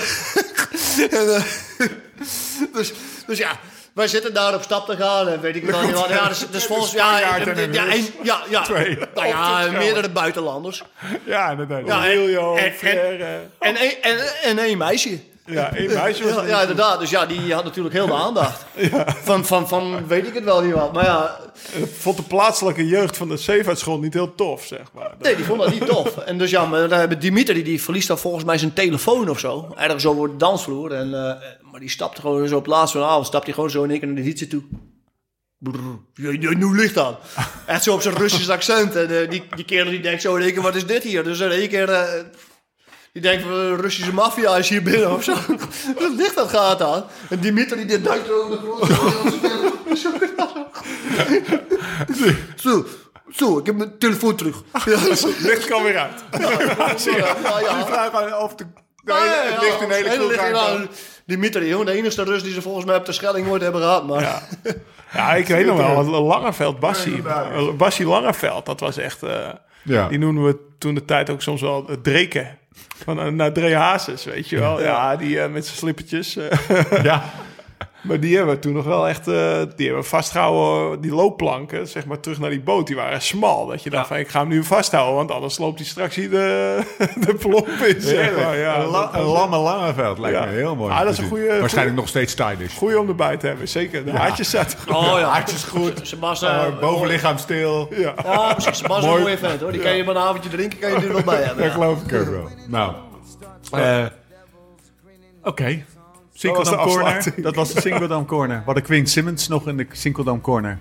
S3: en, dus, dus ja, wij zitten daar op stap te gaan en weet ik wel wat. Ja, dus, dus volgens ja, ja, ja, ja, ja, Twee. Nou ja, meerdere buitenlanders.
S4: Ja, inderdaad.
S3: Ja, en, en, en, en, en één meisje.
S4: Ja, één meisje was
S3: ja, ja, inderdaad. Dus ja, die had natuurlijk heel de aandacht. Ja. Van, van, van weet ik het wel niet wat. Maar ja...
S4: Vond de plaatselijke jeugd van de Zeevaartschool niet heel tof, zeg maar.
S3: Nee, die vond dat niet tof. En dus ja, maar Dimitri die verliest dan volgens mij zijn telefoon of zo. Ergens over de dansvloer. En, uh, maar die stapte gewoon zo op laatst van de avond, stapte hij gewoon zo in één keer naar de fietsen toe. Brrr, nu ligt aan. Echt zo op zijn Russisch accent. En uh, die, die kerel die denkt zo in één keer, wat is dit hier? Dus in één keer... Uh, die denkt, de Russische maffia is hier binnen of zo. Wat licht dat gaat aan? En Dimitri die duikt over de grond. Zo, zo, ik heb mijn telefoon terug.
S4: Ja, licht kan weer uit. Ja, ja, ja, ja. Die of de Nee, het ligt in hele
S3: kroeg Dimitri, de enige Rus die ze volgens mij op de Schelling nooit hebben gehad. Maar.
S4: Ja. ja, ik weet nog wel. Langeveld, Bassie. Bassie Langeveld, dat was echt... Uh, ja. Die noemden we toen de tijd ook soms wel het Dreken. Van, uh, naar Dre Hazes, weet je wel. Ja, die uh, met zijn slippertjes. ja. Maar die hebben we toen nog wel echt, uh, die hebben vastgehouden, die loopplanken, zeg maar terug naar die boot, die waren smal. Dat je dacht van, ik ga hem nu vasthouden, want anders loopt hij straks hier de, de plomp in, zeg maar. Ja,
S2: een, la, een lamme Langeveld lijkt me heel mooi.
S4: Ah, dat is een goede,
S2: Waarschijnlijk nog steeds stylish.
S4: Goeie om erbij te hebben, zeker. De haartjes zaten
S3: goed. Oh ja, hartjes goed.
S2: Sebastian, uh, bovenlichaam stil.
S3: Ja, ja precies. Sebastian is een mooie vent hoor. Die kan je maar een avondje drinken, kan je er nog bij hebben.
S2: Dat geloof ik ook wel. Nou, uh, oké. Sinkeldam Corner. Dat was de Sinkeldam Corner. We hadden Quinn Simmons nog in de Sinkeldam Corner.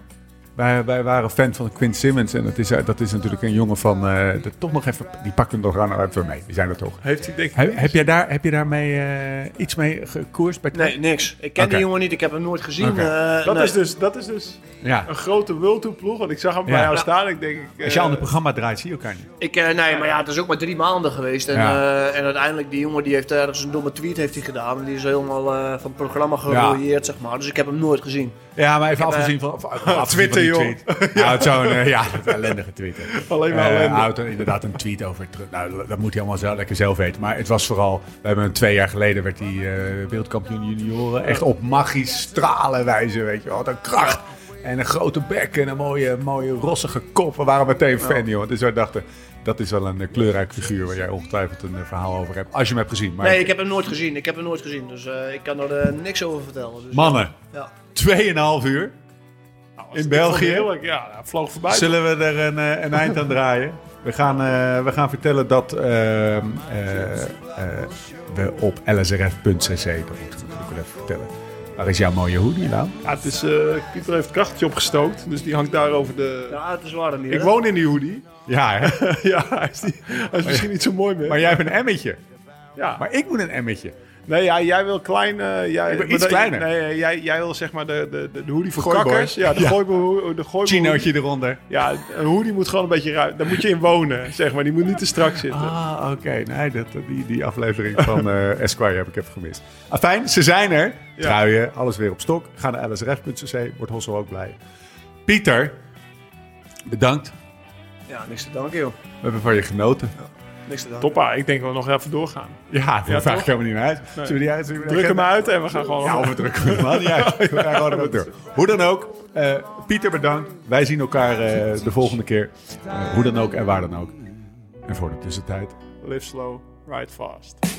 S2: Wij, wij waren fan van Quinn Simmons. En dat is, eh, dat is natuurlijk een jongen van... Uh, toch nog even... Die pakt hem nog aan even mee. Die zijn er toch.
S4: Heeft hij denk
S2: ik... heb, jij daar, heb je daarmee uh, iets mee gekoerst? Bij
S3: nee, niks. Ik ken okay. die jongen niet. Ik heb hem nooit gezien.
S4: Okay. Uh, dat, nee. is dus, dat is dus ja. een grote World ploeg. Want ik zag hem bij jou staan. Ik denk,
S2: Als je aan het programma draait, zie je elkaar niet.
S3: Ik, nee, maar ja, het is ook maar drie maanden geweest. En, ja. en uiteindelijk, die jongen die heeft ergens een domme tweet heeft hij gedaan. En die is helemaal van het programma gerolleerd, zeg maar. Dus ik heb hem nooit gezien.
S2: Ja, maar even afgezien van...
S4: Twitter, joh.
S2: Ja, zo'n uh, ja, ellendige tweet.
S4: Alleen maar uh,
S2: houdt inderdaad een tweet over terug. Nou, dat moet hij allemaal zelf, lekker zelf weten. Maar het was vooral, we hebben twee jaar geleden werd hij uh, wereldkampioen junioren. Echt op magistrale wijze, weet je Wat een kracht. En een grote bek en een mooie, mooie rossige kop. We waren meteen fan, joh. Dus wij dachten, dat is wel een kleurrijk figuur waar jij ongetwijfeld een verhaal over hebt. Als je hem hebt gezien.
S3: Maar nee, ik heb hem nooit gezien. Ik heb hem nooit gezien. Dus uh, ik kan er uh, niks over vertellen. Dus,
S2: Mannen, ja. 2,5 uur in België.
S4: Heerlijk, ja, vloog voorbij.
S2: Zullen we er een, eh, een eind aan draaien? We gaan, uh, we gaan vertellen dat uh, uh, we op lsrf.cc, dat moet ik even vertellen. Waar is jouw mooie hoodie nou?
S4: Ja, het is, Pieter heeft het krachtje opgestookt, dus die hangt daar over de...
S3: Ja, het is warm hier.
S4: Ik woon in die hoodie.
S2: Ja, hè?
S4: ja, hij is, die, hij is misschien niet zo mooi meer.
S2: Maar jij hebt een emmetje. Ja. Maar ik moet een emmetje.
S4: Nee, ja, jij wil klein... Uh, jij,
S2: ik ben iets kleiner.
S4: Nee, jij, jij wil zeg maar de, de, de, de hoodie voor kakkers. Ja, de ja. Gooiboe, de
S2: Chinootje eronder.
S4: Ja, een hoodie moet gewoon een beetje ruim. Daar moet je in wonen, zeg maar. Die moet niet te strak zitten.
S2: Ah, oké. Nee, dat, die, die aflevering van uh, Esquire heb ik even gemist. Afijn, ze zijn er. Ja. Truien, alles weer op stok. Ga naar lsrf.cc. Wordt Hossel ook blij. Pieter, bedankt.
S3: Ja, niks te danken, joh.
S2: We hebben van je genoten. Ja.
S4: Toppa, ik denk dat we nog even doorgaan.
S2: Ja, dat ja, vraag ik helemaal niet uit. Nee. Zullen we die uit?
S4: Druk hem uit en we gaan gewoon...
S2: Ja, we drukken hem maar niet uit. We gaan gewoon door. Hoe dan ook, uh, Pieter bedankt. Wij zien elkaar uh, de volgende keer. Uh, hoe dan ook en waar dan ook. En voor de tussentijd...
S4: Live slow, ride fast.